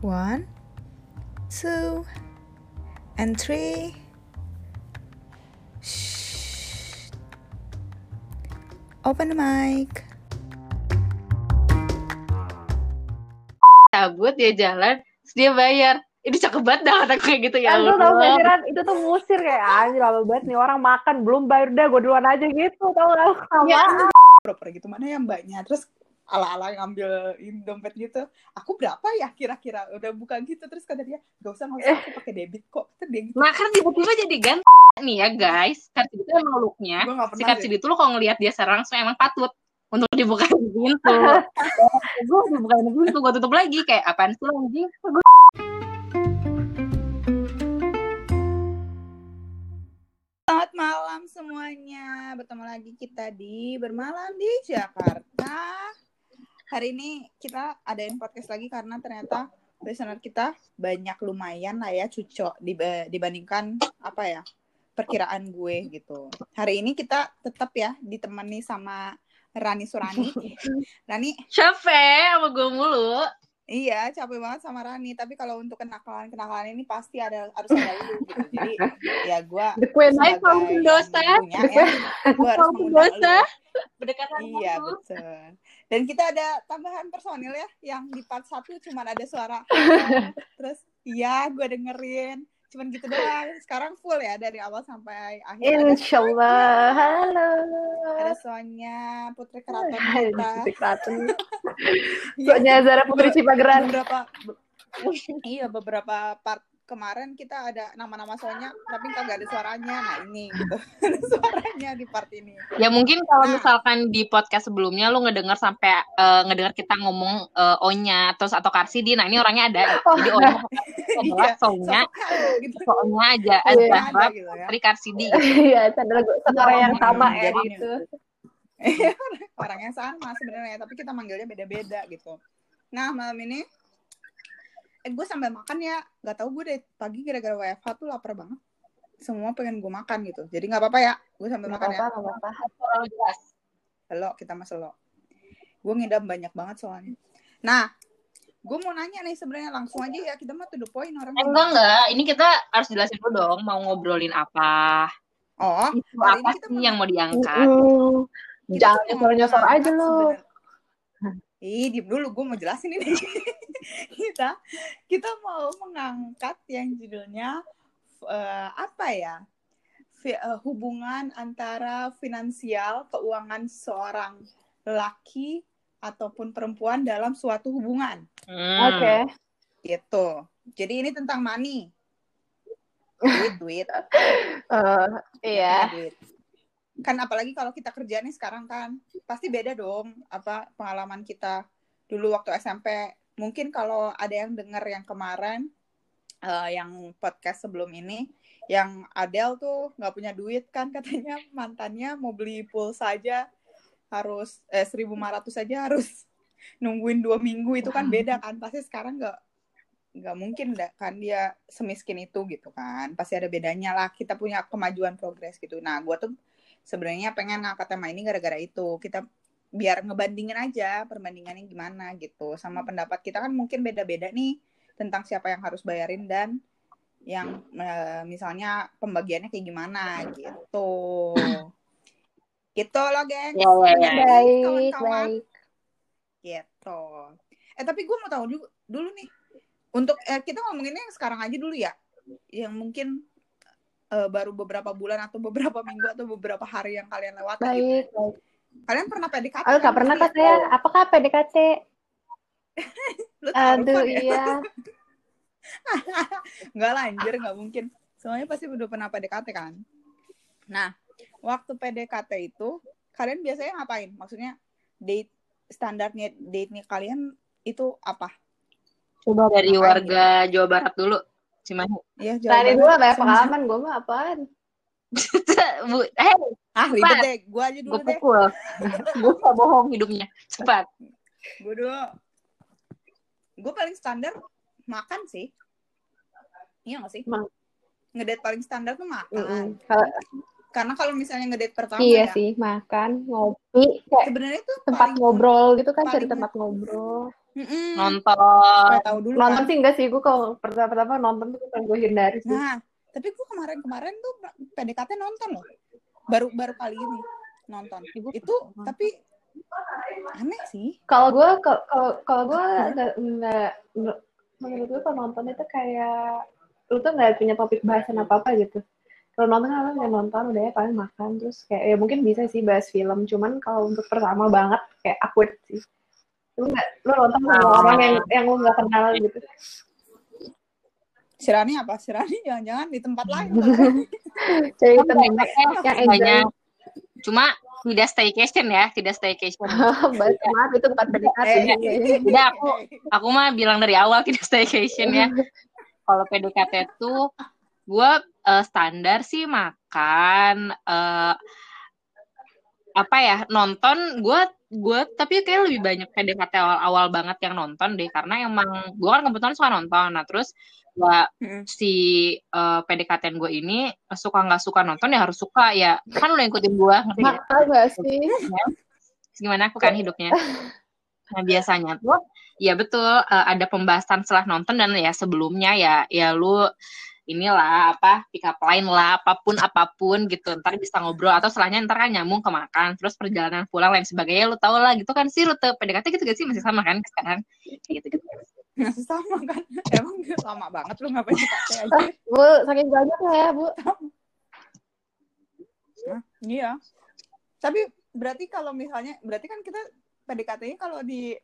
One, two, and three. Shh. Open the mic. cabut dia jalan terus dia bayar ini cakep banget dah kata kayak gitu ya Kan tuh tau Allah gak sih, Ran? itu tuh musir kayak anjir lama banget nih orang makan belum bayar udah gue duluan aja gitu tau gak Ya, Proper gitu mana yang mbaknya terus ala-ala ngambil dompet gitu. Aku berapa ya kira-kira udah bukan gitu terus kata dia gak usah nggak usah aku pakai debit kok. Kata dia gitu. nah kan tiba-tiba jadi gan nih ya guys kan itu emang looknya si. Katsidi itu lo kalau ngelihat dia sekarang langsung emang patut untuk dibukain pintu gue dibukain pintu gue tutup lagi kayak apaan sih anjing Selamat malam semuanya. Bertemu lagi kita di Bermalam di Jakarta. Hari ini kita adain podcast lagi karena ternyata listener kita banyak lumayan lah ya cucok diba- dibandingkan apa ya perkiraan gue gitu. Hari ini kita tetap ya ditemani sama Rani Surani. Rani, capek sama gue mulu iya capek banget sama Rani. Tapi kalau untuk kenakalan-kenakalan ini pasti ada harus ada lu gitu. Jadi ya gue the queen Hai, kaum pendosa. punya ya, gue harus pendosa. lu. berdekatan Iya betul. Dan kita ada tambahan personil ya, yang di part satu cuma ada suara. Terus iya gue dengerin, cuman gitu doang. Sekarang full ya dari awal sampai akhir. Insyaallah halo ada Sonya Putri Keraton kita. Putri Keraton. Iya, Soalnya Zara Putri Cipageran beberapa be- iya beberapa part kemarin kita ada nama-nama Sonya tapi kagak ada suaranya. Nah ini gitu. ada suaranya di part ini. Ya mungkin kalau Nah. misalkan di podcast sebelumnya lu ngedenger sampai eh, ngedenger kita ngomong eh, O-nya terus atau Karsidi, nah ini orangnya ada. Jadi O-nya Iya, halo gitu. O-nya aja Iya. Azahra Ada gitu ya. Putri Karsidi. iya itu adalah setara yang sama ya Jadi- gitu orang yang sama sebenarnya tapi kita manggilnya beda-beda gitu. Nah malam ini eh gue sambil makan ya. Nggak tahu gue dari pagi gara-gara WFH tuh lapar banget. Semua pengen gue makan gitu. Jadi nggak apa-apa ya gue sambil nggak makan ya. apa-apa nggak apa-apa. Lo kita mas lo. Gue ngidam banyak banget soalnya. Nah gue mau nanya nih sebenarnya langsung aja ya. Kita mah to the point orang Eh, enggak enggak, ini kita harus jelasin dulu dong mau ngobrolin apa. oh Itu apa sih yang mau diangkat? Mm, kita jangan nyosor-nyosor aja lo Ih, diem dulu, gue mau jelasin ini. kita kita mau mengangkat yang judulnya eh, apa ya? Fi- eh, hubungan antara finansial, keuangan seorang laki ataupun perempuan dalam suatu hubungan. Hmm. oke Gitu. Jadi ini tentang money. Duit, duit. Eh, iya duit. Kan apalagi kalau kita kerja nih sekarang kan pasti beda dong apa pengalaman kita dulu waktu SMP. Mungkin kalau ada yang dengar yang kemarin eh, yang podcast sebelum ini yang Adele tuh nggak punya duit kan katanya mantannya mau beli pulsa aja harus eh 1500 aja harus nungguin dua minggu itu kan beda kan pasti sekarang nggak nggak mungkin kan dia semiskin itu gitu kan pasti ada bedanya lah kita punya kemajuan progres gitu nah gue tuh sebenarnya pengen ngangkat tema ini gara-gara itu. Kita biar ngebandingin aja perbandingannya gimana gitu. Sama pendapat kita kan mungkin beda-beda nih tentang siapa yang harus bayarin dan yang eh, misalnya pembagiannya kayak gimana gitu. Gitu loh geng. Ya, ya, ya. baik kawan-kawan. baik. Gitu. Eh tapi gue mau tahu dulu, dulu nih untuk eh, kita ngomonginnya yang sekarang aja dulu ya, yang mungkin eh, baru beberapa bulan atau beberapa minggu atau beberapa hari yang kalian lewati. gitu. baik baik Kalian pernah PDKT? Oh, gak pernah kak saya. Apakah PDKT? Lu tahu Aduh, kan ya? iya. Nggak lah, anjir, nggak mungkin. Semuanya pasti udah pernah PDKT kan? Nah, waktu PDKT itu, kalian biasanya ngapain? Maksudnya, date standarnya date-nya kalian itu apa? Coba dari Ngapain warga Jawa Barat dulu. Cimahi. Ya, Tadi dulu banyak pengalaman. Gue mah apaan? Bu, eh, Ah, ribet Cepat. deh. Gue aja dulu gue deh. pukul. gue gak bohong hidupnya. Cepat. Gue dulu. Gue paling standar makan sih. Iya gak sih? Ma- Ngedate paling standar tuh makan. Mm-mm. Kalau- Karena kalau misalnya ngedate pertama Iya ya, sih, makan, ngopi, kayak sebenarnya tuh tempat paling- ngobrol gitu kan, cari tempat ngobrol. Mm-mm. nonton tahu dulu Nonton kan. sih enggak sih, gue kalau pertama-tama nonton tuh kan gue hindari sih. Nah, tapi gue kemarin-kemarin tuh PDKT nonton loh. Baru baru kali ini nonton. Ibu Itu tapi aneh sih. Kalau gue, kalau kalau- kalau gue nggak menurut gue kalau nonton itu kayak lu tuh nggak punya topik bahasan apa apa gitu. Kalau nonton kan nggak nonton udah ya paling makan terus kayak ya mungkin bisa sih bahas film. Cuman kalau untuk pertama banget kayak awkward sih. Lu nggak lu nonton sama Ah. orang yang yang lu nggak kenal gitu. Si Rani apa? Si Rani jangan-jangan di tempat lain. Jadi Kan kita banyak ya, yang banyak cuma tidak staycation ya tidak staycation Bahas maaf itu bukan PDKT. Udah, aku- aku mah bilang dari awal tidak staycation ya kalau PDKT tuh gue standar sih makan eh, apa ya nonton gue gue tapi kayak lebih banyak PDKT awal-awal banget yang nonton deh karena emang gue kan kebetulan suka nonton nah terus gua Mm. si eh, PDKT gue ini suka nggak suka nonton ya harus suka ya kan lo ikutin gue ngerti sih? gimana aku kan hidupnya. Nah biasanya tuh ya betul eh, ada pembahasan setelah nonton dan ya sebelumnya ya ya lu inilah apa pick up line lah apa pun apa pun gitu ntar bisa ngobrol atau setelahnya ntar kan nyambung ke makan terus perjalanan pulang lain sebagainya lu tau lah gitu kan sih rute PDKT gitu gak sih masih sama kan sekarang gitu gitu Masih sama kan? Emang lama banget lu ngapain PDKT aja? Bu, saking banyaknya ya, Bu. Hah? Iya. Tapi berarti kalau misalnya, berarti kan kita PDKT-nya kalau di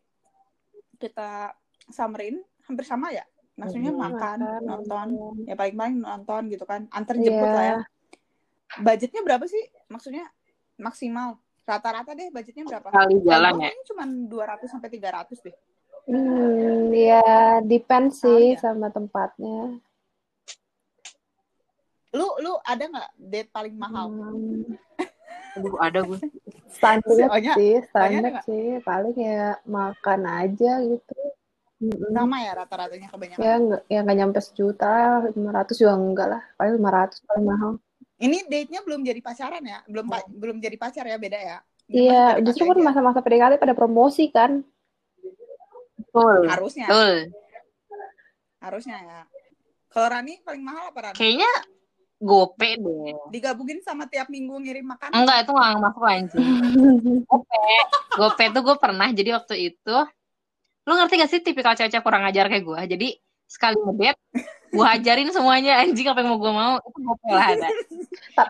kita summerin hampir sama ya? Maksudnya Iya, makan, makan, nonton, ya paling-paling nonton gitu kan. Antar jemput Iya. lah ya. Budgetnya berapa sih? Maksudnya maksimal. Rata-rata deh budgetnya berapa? kali jalan ya cuma 200 sampai 300 deh. Hmm, ya depend sih Sama sama tempatnya. Lu lu ada nggak date paling mahal? Hmm, Aduh, ada gue standar sih, standar sih. Paling ya makan aja gitu. Mm-mm. Sama ya rata-ratanya kebanyakan. Ya nggak ya nggak nyampe sejuta, 500 juga enggak lah. Paling 500 paling mahal. Ini date-nya belum jadi pacaran ya? Belum pa- belum jadi pacar ya, beda ya? Iya, justru kan masa-masa PDKT pada promosi kan. betul harusnya, betul harusnya ya. Kalau Rani paling mahal apa Rani? kayaknya gope deh Digabungin sama tiap minggu ngirim makanan. enggak itu nggak masuk anjing gope gope tuh gue pernah jadi waktu itu lu ngerti gak sih tipikal cewek kurang ajar kayak gue jadi sekali ngedate gue ajarin semuanya. Anjing apa yang mau gue mau? Itu gope lah ada.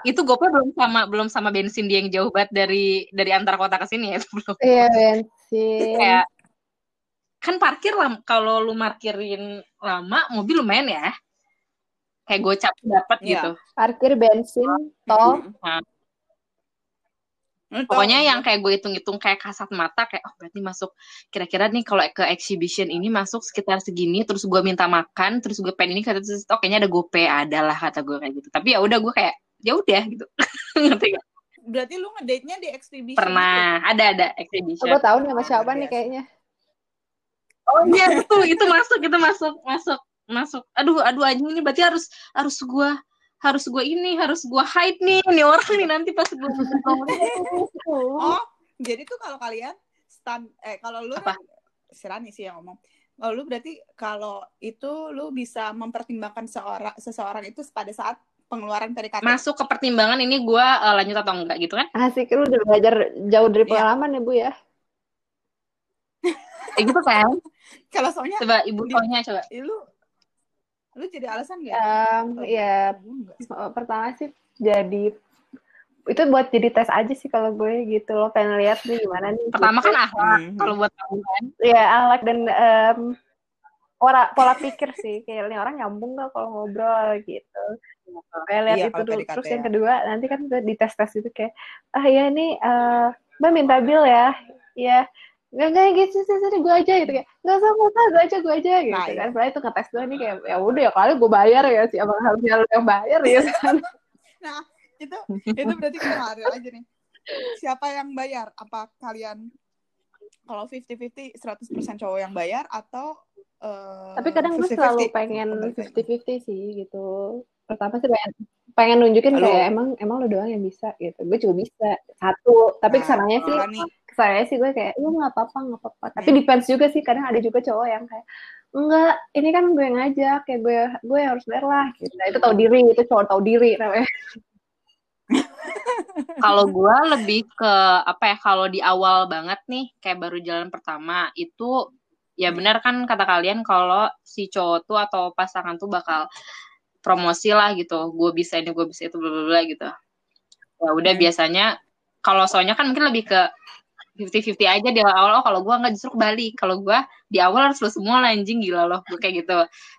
Itu gope belum sama belum sama bensin dia yang jauh banget dari dari antar kota ke sini ya. Itu belum. Iya, bensin. kayak kan parkir lam kalau lu parkirin lama mobil lumayan ya. Kayak gocap dapat Iya. gitu. Parkir bensin, tol. Hmm, Pokoknya yang kayak gue hitung-hitung kayak kasat mata kayak oh berarti masuk. Kira-kira nih kalau ke exhibition ini masuk sekitar segini terus gue minta makan terus gue pengen ini kata terus oh kayaknya ada gope ada lah kata gue kayak gitu. Tapi ya udah gue kayak ya udah gitu. Ngerti gak? berarti lu ngedate-nya di exhibition. pernah ada ada exhibition. Gue tahu nih sama siapa Luar nih kayaknya. oh iya itu itu masuk itu masuk masuk masuk. Aduh aduh anjing ini berarti harus harus gue harus gue ini harus gue hide nih nih orang nih nanti pas gue Oh, jadi tuh kalau kalian stand eh kalau lu Apa? kan si Rani sih yang ngomong. Kalau lu berarti kalau itu lu bisa mempertimbangkan seorang seseorang itu pada saat pengeluaran PDKT. masuk ke pertimbangan ini gue uh, lanjut atau enggak gitu kan Asik, lu udah belajar jauh dari Iya. pengalaman ya, Bu ya. kayak gitu kan Kalau soalnya coba ibu Di- soalnya coba eh, lu lu jadi alasan gak? Em, Oh, ya enggak. Pertama sih jadi itu buat jadi tes aja sih kalau gue gitu loh pengen lihat nih gimana nih pertama gitu. kan akhlak Mhm. kalau buat kamu kan ya alat dan em, pola pola pikir sih kayak ini orang nyambung gak kalau ngobrol gitu kayak lihat Iya, itu dulu PDKT terus ya. yang kedua nanti kan di tes tes itu kayak ah ya nih eh, mbak minta bill ya ya nggak nggak gitu sih sih gue aja gitu kayak nggak usah nggak usah gue aja gue aja gitu Nah, kan padahal itu ngetes gue nih kayak ya udah ya kali gue bayar ya sih abang harusnya lu yang bayar ya kan Nah, itu itu berarti ngalir aja nih. Siapa yang bayar? Apa kalian kalau 50-50 100% cowok yang bayar atau eh, Tapi kadang gue 50-50? selalu pengen Kembali ke- 50-50 sih gitu. Pertama sih pengen, pengen nunjukin Halo. kayak emang emang lo doang yang bisa gitu. Gue juga bisa satu. Tapi Nah, ke sananya sih Rani. Saya sih gue kayak lu nggak apa-apa nggak apa-apa. Tapi yeah. depends juga sih kadang ada juga cowok yang kayak enggak ini kan gue ngajak kayak gue gue harus bayar lah gitu. Nah, itu tahu diri itu cowok tahu diri namanya. Kalau gue lebih ke apa ya kalau di awal banget nih kayak baru jalan pertama itu ya benar kan kata kalian kalau si cowok tuh atau pasangan tuh bakal promosi lah gitu. Gue bisa ini gue bisa itu bla bla bla gitu. Ya udah hmm. biasanya kalau soalnya kan mungkin lebih ke fifty fifty aja di awal. Oh kalau gue nggak justru balik kalau gue di awal harus lo semua anjing. Gila loh gue kayak gitu.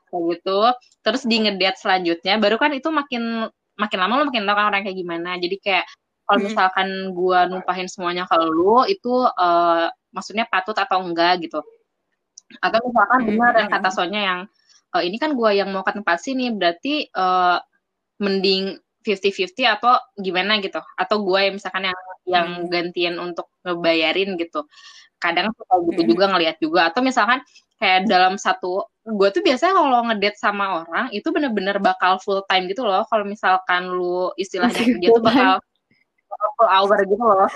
Kayak gitu. Terus di ngedate selanjutnya baru kan itu makin makin lama lo makin tahu kan orang kayak gimana. Jadi kayak kalau hmm. misalkan gue numpahin semuanya ke lo itu uh, maksudnya patut atau enggak gitu. Atau misalkan hmm, benar yang kata Sonya yang uh, ini kan gue yang mau ke tempat sini berarti uh, mending 50-50 atau gimana gitu. Atau gue yang misalkan yang yang hmm. gantian untuk ngebayarin gitu. Kadang suka gitu hmm. juga ngelihat juga. Atau misalkan kayak dalam satu gue tuh biasanya kalau ngedate sama orang itu bener-bener bakal full time gitu loh. Kalau misalkan lu istilahnya kerja tuh bakal full hour gitu loh.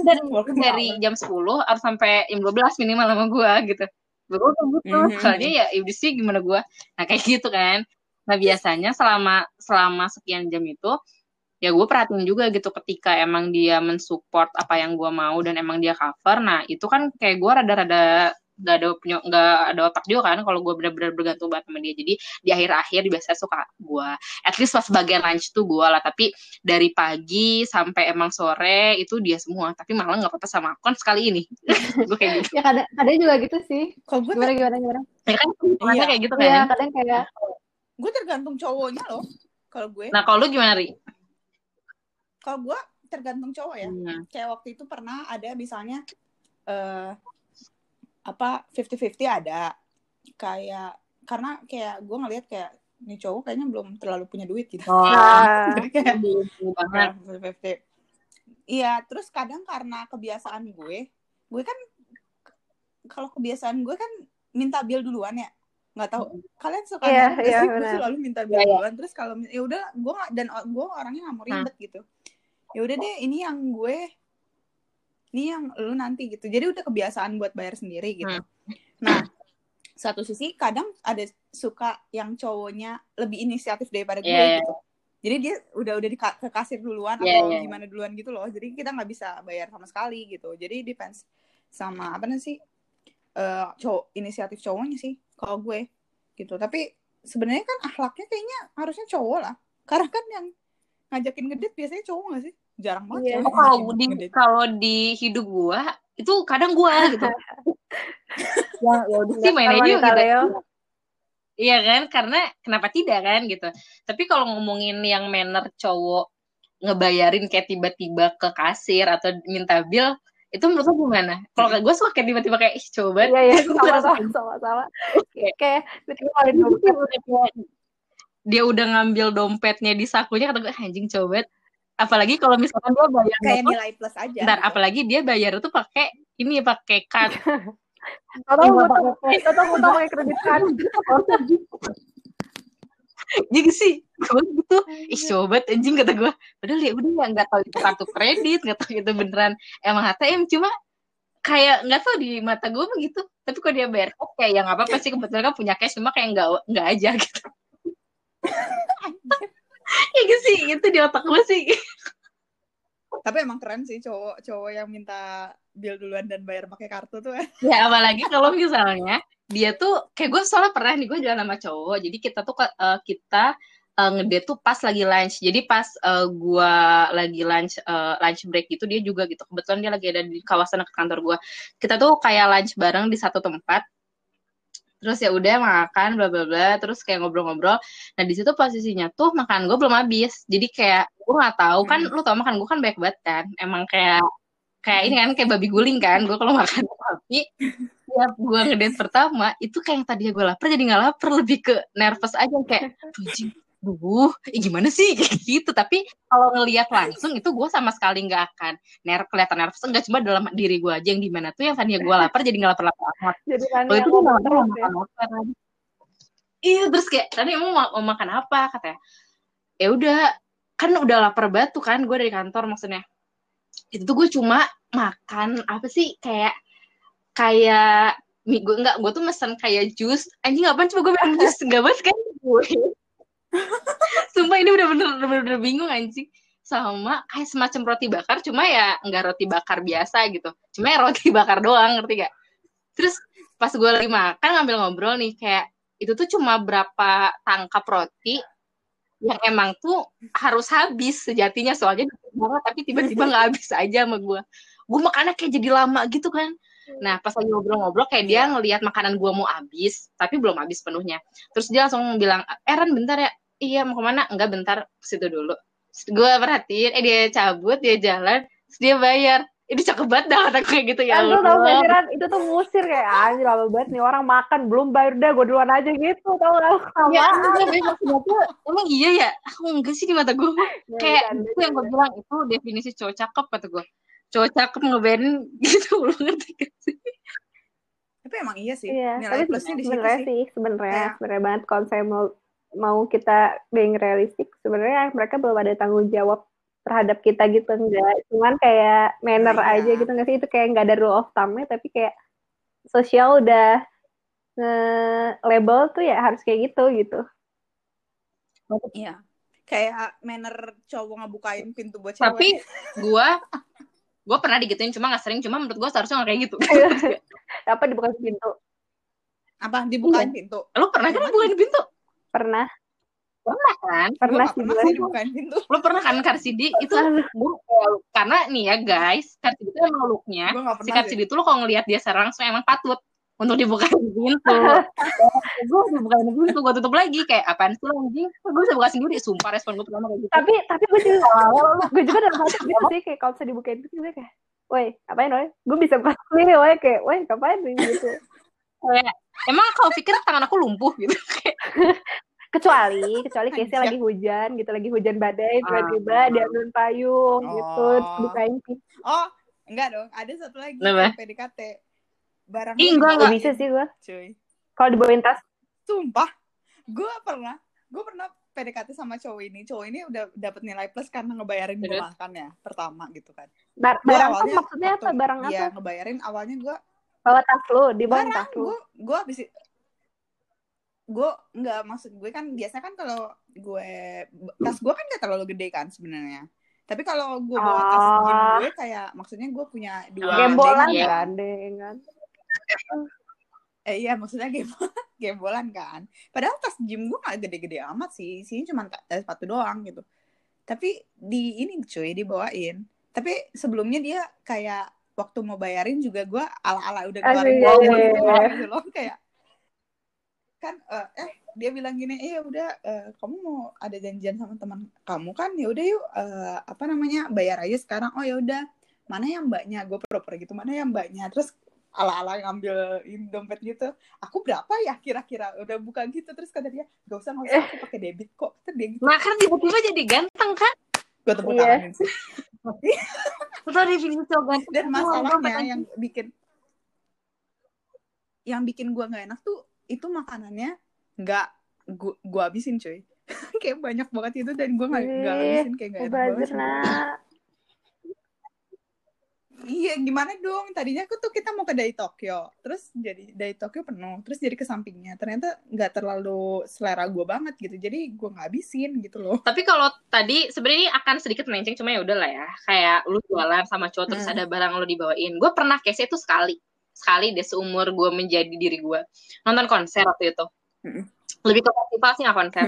Dari, dari jam 10 harus sampai jam 12 minimal sama gue gitu. Gue gitu mm -hmm. soalnya ya iblis sih gimana gue nah kayak gitu kan nah biasanya selama selama sekian jam itu ya gue perhatiin juga gitu ketika emang dia mensupport apa yang gue mau dan emang dia cover. Nah itu kan kayak gue rada-rada gak ada punya nggak ada otak juga kan kalau gue benar-benar bergantung banget sama dia. Jadi di akhir-akhir biasanya suka gue at least pas bagian lunch tuh gue lah. Tapi dari pagi sampai emang sore itu dia semua. Tapi malah nggak apa-apa sama aku kan sekali ini. Gue kayak gitu. Ya kadang kadang juga gitu sih. Gimana gimana gimana? Ya kan iya. kayak gitu kan? iya kadang kayak gue tergantung cowoknya loh kalau gue nah kalau lu gimana ri kalau gue tergantung cowok ya hmm. kayak waktu itu pernah ada misalnya uh, apa fifty fifty ada kayak karena kayak gue ngelihat kayak nih cowok kayaknya belum terlalu punya duit gitu. Oh, nah, kayak banget. Iya, terus kadang karena kebiasaan gue, gue kan kalau kebiasaan gue kan minta bill duluan ya. Nggak tahu kalian suka yeah, yeah, gue selalu minta yeah, iya. duluan. Terus kalau ya udah gue dan gue orangnya nggak mau ribet hmm. gitu. Ya udah deh, ini yang gue ini yang lu nanti gitu jadi udah kebiasaan buat bayar sendiri gitu hmm. nah satu sisi kadang ada suka yang cowoknya lebih inisiatif daripada gue yeah, gitu jadi dia udah udah di ke kasir duluan yeah, atau yeah. gimana duluan gitu loh jadi kita nggak bisa bayar sama sekali gitu jadi depends sama apa sih uh, cowok inisiatif cowoknya sih kalau gue gitu. Tapi sebenarnya kan akhlaknya kayaknya harusnya cowok lah. Karena kan yang ngajakin ngedit biasanya cowok gak sih? Jarang banget yeah. oh, kalau di kalau di hidup gua itu kadang gua gitu. Ya ya udah sih main aja gitu iya kan? Karena kenapa tidak kan gitu. Tapi kalau ngomongin yang manner cowok ngebayarin kayak tiba-tiba ke kasir atau minta bill itu menurut lo gimana? Kalau gue suka kayak tiba-tiba kayak ih coba. Iya iya sama sama sama sama. Kayak dia udah ngambil dompetnya di sakunya kata gue anjing coba apalagi kalau misalkan dia bayar kayak nilai plus aja. Ntar apalagi dia bayar itu pakai ini pakai card atau gue tau atau gue tau pakai kredit card jadi sih gue gitu. Ih coba anjing kata gue padahal ya udah nggak tahu itu kartu kredit nggak tahu itu beneran emang ATM cuma kayak nggak tahu di mata gue begitu tapi kok dia bayar oke okay, yang apa pasti kebetulan kan punya cash cuma kayak nggak nggak aja gitu. Ya gitu sih itu di otak gue sih. Tapi emang keren sih cowok cowok yang minta bill duluan dan bayar pakai kartu tuh. Ya apalagi kalau misalnya dia tuh kayak gue soalnya pernah nih gue jalan sama cowok jadi kita tuh uh, kita uh, ngedate tuh pas lagi lunch. Jadi pas uh, gue lagi lunch uh, lunch break gitu dia juga gitu. Kebetulan dia lagi ada di kawasan dekat kantor gue kita tuh kayak lunch bareng di satu tempat. Terus ya udah makan bla bla bla terus kayak ngobrol-ngobrol. Nah di situ posisinya tuh makan gue belum habis. Jadi kayak gue nggak tahu. Kan hmm. lu tau makan gue kan baik banget kan. Emang kayak kayak ini kan kayak babi guling kan gue kalau makan tapi ya gue ngedate pertama itu kayak yang tadi gue lapar jadi nggak lapar lebih ke nervous aja kayak duh, eh, gimana sih gitu. Tapi kalau ngelihat langsung itu gue sama sekali nggak akan ner kelihatan nervous enggak cuma dalam diri gue aja yang di mana tuh yang tadinya gue lapar jadi nggak lapar-lapar amat. Jadi kan itu gue lapar mau makan apa Iya terus kayak tadi emang mau, mau makan apa katanya. Ya udah kan udah lapar banget tuh kan gue dari kantor maksudnya. Itu tuh gue cuma makan apa sih kayak kayak gue enggak gue tuh mesen kayak jus. Anjing ngapain coba gue bilang jus? Enggak banget kan gue. Sumpah ini udah bener bener, bener bingung anjing. Sama kayak semacam roti bakar cuma ya enggak roti bakar biasa gitu. Cuma ya roti bakar doang ngerti gak? Terus pas gue lagi makan ngambil ngobrol nih kayak itu tuh cuma berapa tangkap roti yang emang tuh harus habis sejatinya soalnya banget tapi tiba-tiba nggak habis aja sama gue gue makannya kayak jadi lama gitu kan. Nah pas lagi ngobrol-ngobrol kayak dia ngelihat makanan gue mau habis tapi belum habis penuhnya. Terus dia langsung bilang Eren bentar ya. Iya mau ke mana? Enggak bentar situ dulu. Gue perhatiin eh dia cabut dia jalan terus dia bayar ini cakep banget dah kata kayak gitu ya kan tuh tau pikiran itu tuh musir kayak anjir lama banget nih orang makan belum bayar udah gue duluan aja gitu tau gak ya, emang iya ya? Aku enggak sih di mata gue ya, kayak itu yang gue bilang itu definisi cowok cakep kata gue cowok cakep ngebayarin gitu lu ngerti gak sih? Tapi emang iya sih iya, nilai tapi plusnya di situ sih, sih sebenarnya sebenarnya banget konsep mau mau kita being realistik sebenarnya mereka belum ada tanggung jawab terhadap kita gitu enggak. Cuman kayak manner nah, aja gitu nggak sih? Itu kayak nggak ada rule of thumb tapi kayak sosial udah nge label tuh ya harus kayak gitu gitu. Iya. Kayak manner cowok ngebukain pintu buat cewek. Tapi gue gue pernah digituin cuma nggak sering. Cuma menurut gue seharusnya nggak kayak gitu. Apa dibukain pintu? Apa? Dibukain iya. pintu? Lo pernah kan dibukain pintu? Pernah pernah kan? Pernah sih pernah sih dibukain pintu lo pernah kan Karsidi itu gue karena nih ya guys Karsidi itu emang looknya si Karsidi itu lo kalau ngelihat dia secara langsung emang patut untuk dibukain pintu. Gue dibukain pintu. Gue tutup lagi kayak apaan sih anjing? Gue bisa buka sendiri? Sumpah respon gue pertama kayak gitu. Tapi tapi gue juga gue juga dalam hati gitu sih kayak kalau bisa dibukain pintu gue kayak woi apain woi? Gue bisa buka sendiri woi. Kayak woi ngapain? Gitu. Kayak emang kalau pikir tangan aku lumpuh? Gitu kayak kecuali kecuali Casey lagi hujan gitu lagi hujan badai tiba-tiba ah. dia ambil payung oh. gitu bukain oh enggak dong ada satu lagi Nama? PDKT barang Ih, enggak, enggak. Bisa sih gua. Cuy. Kalau dibawain tas sumpah gue pernah gue pernah PDKT sama cowok ini. Cowok ini udah dapat nilai plus karena ngebayarin gue makan ya pertama gitu kan. Bar barang awalnya, maksudnya apa? barang apa? ya ngebayarin awalnya gue bawa tas lu di bawah tas lu. gue gue habis gue nggak maksud gue kan biasanya kan kalau gue tas gue kan gak terlalu gede kan sebenarnya. Tapi kalau gue bawa tas oh. gym gue kayak maksudnya gue punya dua gembolan ya. kan. Eh iya maksudnya gembolan gembolan kan. Padahal tas gym gue gak gede-gede amat sih. Sini cuma tas sepatu doang gitu. Tapi di ini cuy dibawain. Tapi sebelumnya dia kayak waktu mau bayarin juga gue ala-ala udah keluarin gitu loh kayak kan uh, eh dia bilang gini eh ya udah uh, kamu mau ada janjian sama teman kamu kan? Ya udah yuk uh, apa namanya bayar aja sekarang. Oh ya udah. Mana yang mbaknya? Gue proper gitu mana yang mbaknya? Terus ala-ala ngambil dompet gitu. Aku berapa ya kira-kira? Udah buka gitu terus kata dia gak usah nggak usah aku pakai debit kok. Terus dia gitu. Nah kan tiba-tiba jadi ganteng kan? Gue tepuk yeah. tangan sih. Betul definisi cowok ganteng. Dan masalahnya yang bikin yang bikin gue nggak enak tuh itu makanannya nggak gua, gua habisin cuy kayak banyak banget itu dan gua nggak nggak habisin kayak nggak enak banget Iya, gimana dong? Tadinya aku tuh kita mau ke dari Tokyo, terus jadi dari Tokyo penuh, terus jadi ke sampingnya. Ternyata nggak terlalu selera gue banget gitu, jadi gue nggak habisin gitu loh. Tapi kalau tadi sebenarnya akan sedikit melenceng, cuma ya udah lah ya. Kayak lu jualan sama cowok terus hmm. ada barang lo dibawain. Gue pernah case itu sekali sekali deh seumur gue menjadi diri gue nonton konser waktu itu. Lebih ke festival sih nggak konser.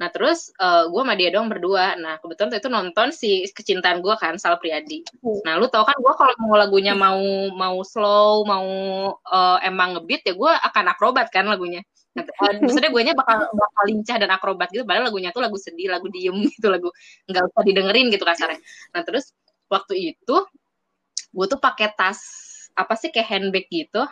Nah terus uh, gue sama dia dong berdua. Nah kebetulan itu nonton si kecintaan gue kan Sal Priadi nah lu tau kan gue kalau mau lagunya mau mau slow mau uh, emang ngebeat ya gue akan akrobat kan lagunya. Nah, uh, maksudnya gue nya bakal bakal lincah dan akrobat gitu. Padahal lagunya tuh lagu sedih lagu diem gitu lagu nggak usah didengerin gitu kasarnya. Nah terus waktu itu gue tuh pakai tas apa sih kayak handbag gitu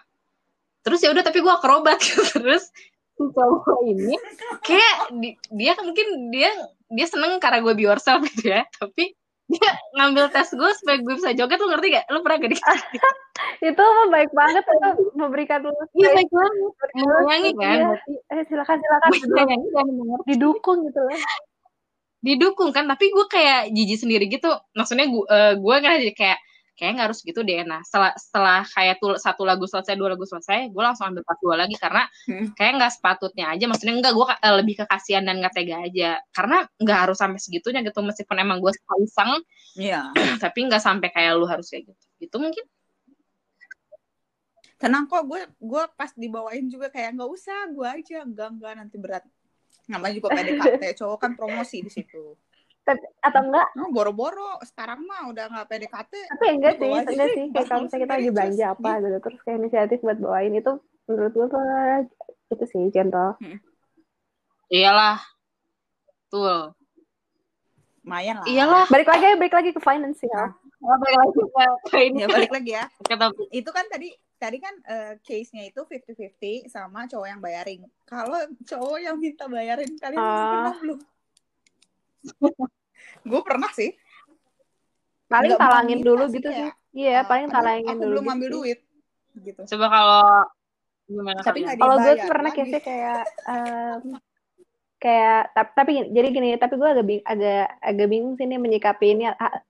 terus ya udah tapi gue akrobat gitu. terus si cowok ini kayak di, dia mungkin dia dia seneng karena gue be yourself gitu ya tapi dia ngambil tes gue supaya gue bisa joget lu ngerti gak? Lu pernah gak dikasih? itu baik banget itu memberikan lu Iya baik banget. Menyayangi kan? Iya. Eh silakan silakan. Menyayangi dan didukung gitu lah. Didukung kan, tapi gue kayak jijik sendiri gitu. Maksudnya gue uh, gue kan kayak kayak nggak harus gitu deh nah setelah setelah kayak tuh satu lagu selesai dua lagu selesai gue langsung ambil part dua lagi karena Hmm. kayak nggak sepatutnya aja maksudnya enggak gue lebih ke kasihan dan nggak tega aja karena nggak harus sampai segitunya gitu meskipun emang gue suka iseng Iya. tapi nggak sampai kayak lu harus kayak gitu gitu mungkin Tenang kok, gue gue pas dibawain juga kayak nggak usah, gue aja enggak enggak nanti berat. Namanya juga PDKT, cowok kan promosi di situ. Tapi, atau enggak? Oh, boro-boro sekarang mah udah nggak PDKT. tapi enggak sih enggak sih, kayak kalau misalnya kita lagi belanja apa gitu terus kayak inisiatif buat bawain itu menurut gue tuh itu sih gentle. Iyalah. Tuh Lumayan lah. iyalah. Balik lagi balik lagi ke finance ya. Oh, balik lagi ke ini Ya balik lagi ya. Itu kan tadi tadi kan eh, case-nya itu 50-50 sama cowok yang bayarin. Kalau cowok yang minta bayarin kalian pernah belum? Gue pernah sih. paling Nggak talangin minta dulu sih, gitu sih. Kayak, iya eh, paling aduh, talangin aku dulu belum gitu ambil sih. duit gitu. coba kalau gimana Tapi kalau gue tuh pernah kayak em, kayak tapi, tapi gini- jadi gini tapi gue agak bing, agak agak bingung sih nih menyikapi ini.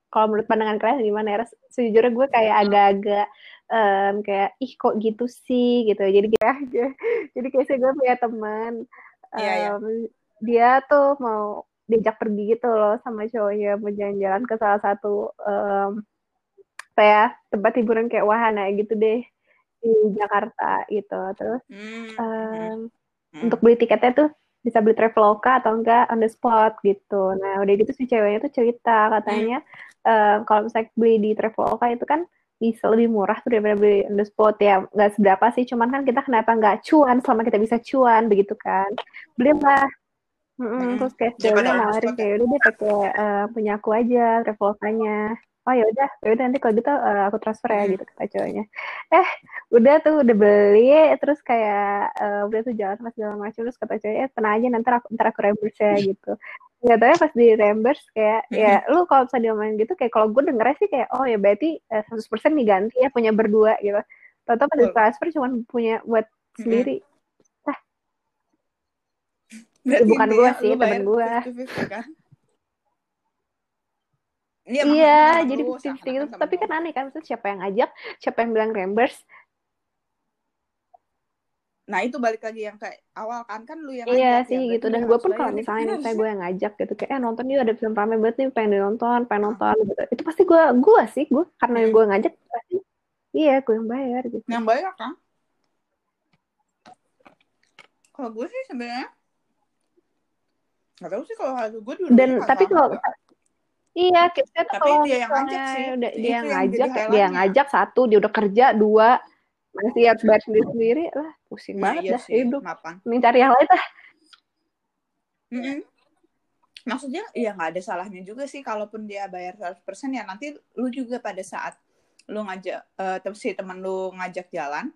Kalau menurut pandangan kalian gimana ya? Sejujurnya gue kayak agak-agak em, kayak ih kok gitu sih? gitu. Jadi kayak aja jadi kayak gue punya teman Iya, iya. em, dia tuh mau diajak pergi gitu loh sama cowoknya mau jalan-jalan ke salah satu em, apa ya tempat hiburan kayak wahana gitu deh di Jakarta gitu terus em, hmm. untuk beli tiketnya tuh bisa beli Traveloka atau enggak on the spot gitu. Nah udah gitu si ceweknya tuh cerita katanya em, kalau misalnya beli di Traveloka itu kan bisa lebih murah tuh daripada beli on the spot ya nggak seberapa sih cuman kan kita kenapa nggak cuan selama kita bisa cuan begitu kan belilah Mm-mm. terus kayak the nawarin ya. kayak udah deh pakai eh, punya aku aja Travelokanya oh ya udah ya udah nanti kalau gitu eh, aku transfer ya gitu kata cowoknya. Eh udah tuh udah beli terus kayak eh, udah tuh jalan sama segala macam terus kata cowoknya eh, tenang aja nanti aku ntar aku reimburse ya gitu. Nggak tahu ya pas di reimburse kayak ya lu kalau misalnya diomongin gitu kayak kalau gue dengernya sih kayak oh ya berarti eh, 100% diganti ya punya berdua gitu. Tahu-tahu pas di transfer cuma punya buat sendiri Berarti bukan gua sih, temen. 50-50 kan? Iya, Iya, jadi lu, 50 gitu. seakan-akan temen Tapi kan aneh kan, maksudnya siapa yang ngajak, siapa yang bilang reimburse. Nah, itu balik lagi yang kayak awal kan kan lu yang Iya sih ya, berarti gitu. Dan yang gue pun kalau misalnya Iya, misalnya gue yang ngajak gitu, kayak eh nonton yuk ada film rame banget nih, pengen dinonton, pengen nonton gitu. Itu pasti gue, gue sih, gue karena Hmm. gue ngajak pasti, iya gue yang bayar gitu. Yang bayar kan? Kalau gue sih sebenarnya nggak tahu sih kalau hal gue dulu Dan tapi kalau Iya, kita tuh Tapi kalau dia yang ngajak sih. udah Itu dia yang ngajak, dia yang ngajak satu, dia udah kerja dua, masih harus bayar sendiri sendiri lah, pusing nah, banget iya dah sih, hidup. mapan. Mending cari yang lain lah. Mm-mm. Maksudnya ya nggak ada salahnya juga sih kalaupun dia bayar 100% ya nanti lu juga pada saat lu ngajak tem- si teman lu ngajak jalan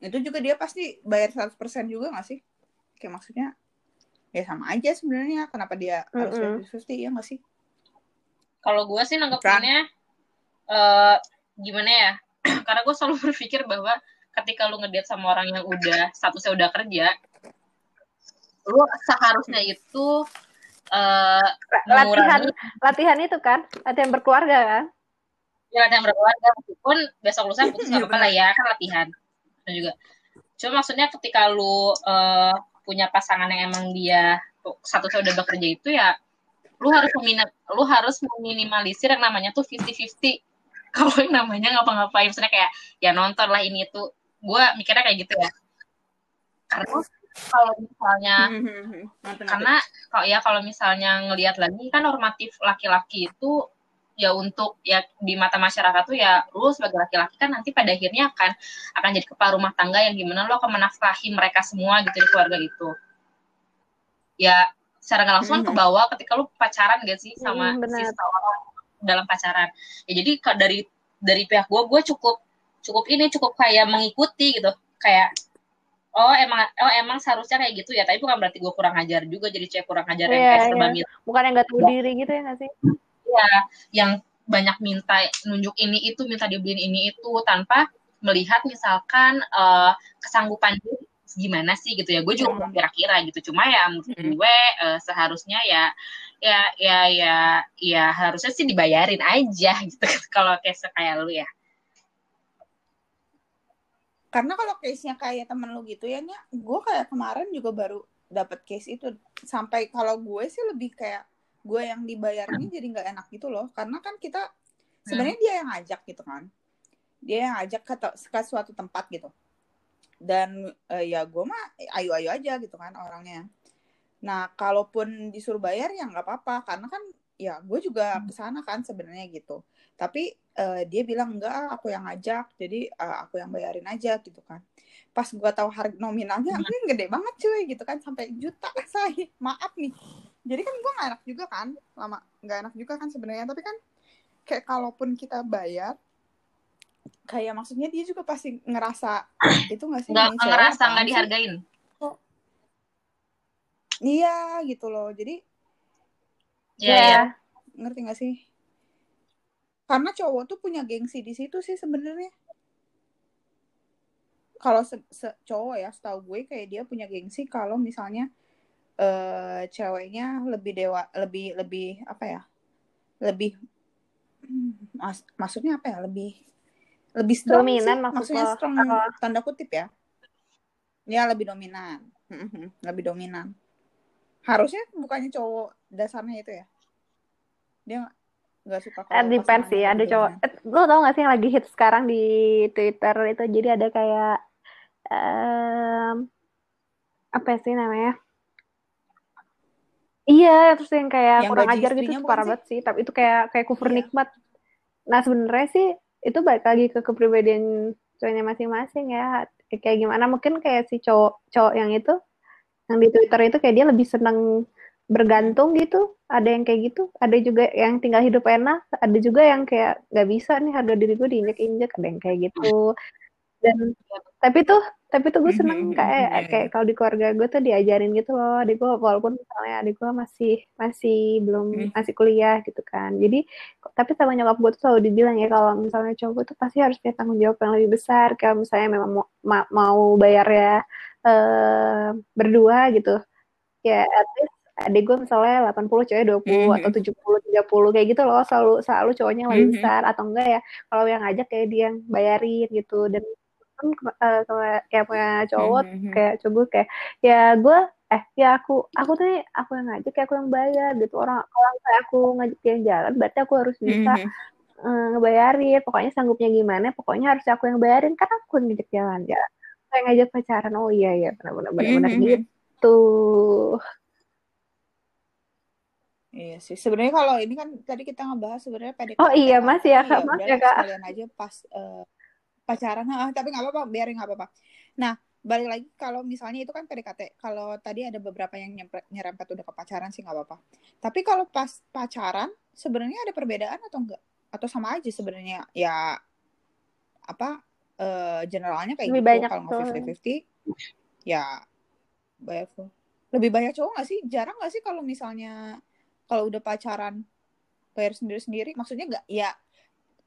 itu juga dia pasti bayar 100% juga nggak sih? Kayak maksudnya ya sama aja sebenarnya. Kenapa dia harus Mm-mm. bayar 50 ya nggak sih? kalau gue sih nanggepinnya eh gimana ya? Karena gue selalu berpikir bahwa ketika lu ngedate sama orang yang udah statusnya udah kerja lu seharusnya itu eh Latihan, mengurangi latihan itu kan, latihan berkeluarga kan. ya yang berkeluarga. Meskipun besok lusa putus Iya, nggak apa-apa lah ya kan latihan. Itu juga. Cuma maksudnya ketika lu eh, punya pasangan yang emang dia statusnya udah bekerja itu ya lu harus memin- lu harus meminimalisir yang namanya tuh 50-50 kalau yang namanya ngapa-ngapain misalnya kayak ya nonton lah ini itu gue mikirnya kayak gitu ya. Karena kalau misalnya Ngerti, ngerti. karena kalau ya kalau misalnya ngelihat lagi kan normatif laki-laki itu ya untuk ya di mata masyarakat tuh ya lu sebagai laki-laki kan nanti pada akhirnya akan akan jadi kepala rumah tangga yang gimana lo akan menafkahi mereka semua gitu di keluarga itu. Ya secara nggak langsung kan ke bawah ketika lu pacaran gak sih sama benar. si seseorang dalam pacaran. Ya jadi dari dari pihak gue gue cukup cukup ini cukup kayak mengikuti gitu. Kayak oh emang oh emang seharusnya kayak gitu ya tapi bukan berarti gue kurang ajar juga jadi cewek kurang ajar yang Iya, kayak minta Bukan yang gak tahu diri gitu ya gak sih? Yang banyak minta nunjuk ini itu minta dibeliin ini itu tanpa melihat misalkan eh, kesanggupan gimana sih gitu ya. Gue juga kira-kira gitu. Cuma ya menurut gue eh, seharusnya ya ya ya ya ya harusnya sih dibayarin aja gitu kalau case kayak lu ya. Karena kalau case-nya kayak temen lu gitu ya, gue kayak kemarin juga baru dapat case itu. Sampai kalau gue sih lebih kayak gue yang dibayarnya jadi nggak enak gitu loh. Karena kan kita sebenarnya dia yang ngajak gitu kan. Dia yang ngajak ke, ke suatu tempat gitu. Dan eh, ya gue mah ayo-ayo aja gitu kan orangnya. Nah, kalaupun disuruh bayar ya nggak apa-apa karena kan ya gue juga ke sana kan sebenarnya gitu. Tapi eh, dia bilang enggak, aku yang ngajak, jadi eh, aku yang bayarin aja gitu kan. Pas gue tahu harga nominalnya, ini gede banget cuy gitu kan sampai juta saya. Maaf nih. Jadi kan gue nggak enak juga kan, lama nggak enak juga kan sebenarnya. Tapi kan kayak kalaupun kita bayar, kayak maksudnya dia juga pasti ngerasa itu nggak sih? nggak ngerasa nggak dihargain Iya gitu loh. Jadi Iya, iya. ngerti gak sih? Karena cowok tuh punya gengsi di situ sih sebenarnya. Kalau se se- cowok ya, setahu gue kayak dia punya gengsi kalau misalnya eh ceweknya lebih dewa, lebih lebih apa ya? Lebih hmm, mas- maksudnya apa ya? Lebih lebih strong Dominan sih. maksud Maksudnya lo? strong Oh. tanda kutip ya. Ya lebih dominan. Mhm, lebih dominan. Harusnya bukannya cowok dasarnya itu ya. Dia nggak- nggak suka Eh, kalau depends sih, ada cowok. Eh, lo tau gak sih yang lagi hit sekarang di Twitter itu? Jadi ada kayak em, apa sih namanya? Iya, terus yang kayak Yang kurang ajar gitu parah banget sih. Tapi itu kayak kayak kufur Iya. nikmat. Nah sebenarnya sih itu balik lagi ke kepribadian cowoknya masing-masing ya. Kayak gimana? Mungkin kayak si cowok cowok yang itu yang di Twitter itu kayak dia lebih seneng bergantung gitu. Ada yang kayak gitu. Ada juga yang tinggal hidup enak. Ada juga yang kayak nggak bisa nih harga diri gue diinjek-injek. Ada yang kayak gitu. Dan tapi tuh tapi tuh gue seneng Mhm, kayak iya, kayak kalau di keluarga gue tuh diajarin gitu loh. Adik gue walaupun misalnya adik gue masih masih belum Hmm. masih kuliah gitu kan. Jadi tapi sama nyokap gue tuh selalu dibilang ya kalau misalnya cowok tuh pasti harus punya tanggung jawab yang lebih besar. Kalau misalnya memang mau, ma- mau bayar ya eh, berdua gitu. Ya at least adik gue misalnya 80 cewek 20 atau Mhm. 70 30 kayak gitu loh. Selalu selalu cowoknya yang lebih Mhm. besar. Atau enggak ya kalau yang ngajak kayak dia yang bayarin gitu. Dan kan eh, kalau kayak punya cowok Mhm. kayak coba kayak ya gue eh ya aku aku tuh nih, aku yang ngajak ya aku yang bayar gitu orang orang kayak aku ngajak dia jalan berarti aku harus bisa Mhm. eh, ngebayarin pokoknya sanggupnya gimana pokoknya harus aku yang bayarin karena aku yang ngajak jalan ya kayak ngajak pacaran oh iya ya benar-benar benar-benar gitu Iya sih. Sebenarnya kalau ini kan tadi kita ngebahas sebenarnya PDKT. oh iya kan. mas ya kak mas udahlah, ya kak sekalian aja pas eh, pacaran. Ah, tapi nggak apa-apa, biarin nggak apa-apa. Nah, balik lagi kalau misalnya itu kan PDKT. Kalau tadi ada beberapa yang nyerempet, nyerempet udah ke pacaran sih nggak apa-apa. Tapi kalau pas pacaran sebenarnya ada perbedaan atau enggak? Atau sama aja sebenarnya? Ya apa eh, generalnya kayak lebih gitu. banyak Kalau tuh nggak 50-50 ya bayar full. Lebih banyak cowok nggak sih? Jarang nggak sih kalau misalnya kalau udah pacaran bayar sendiri-sendiri? Maksudnya nggak ya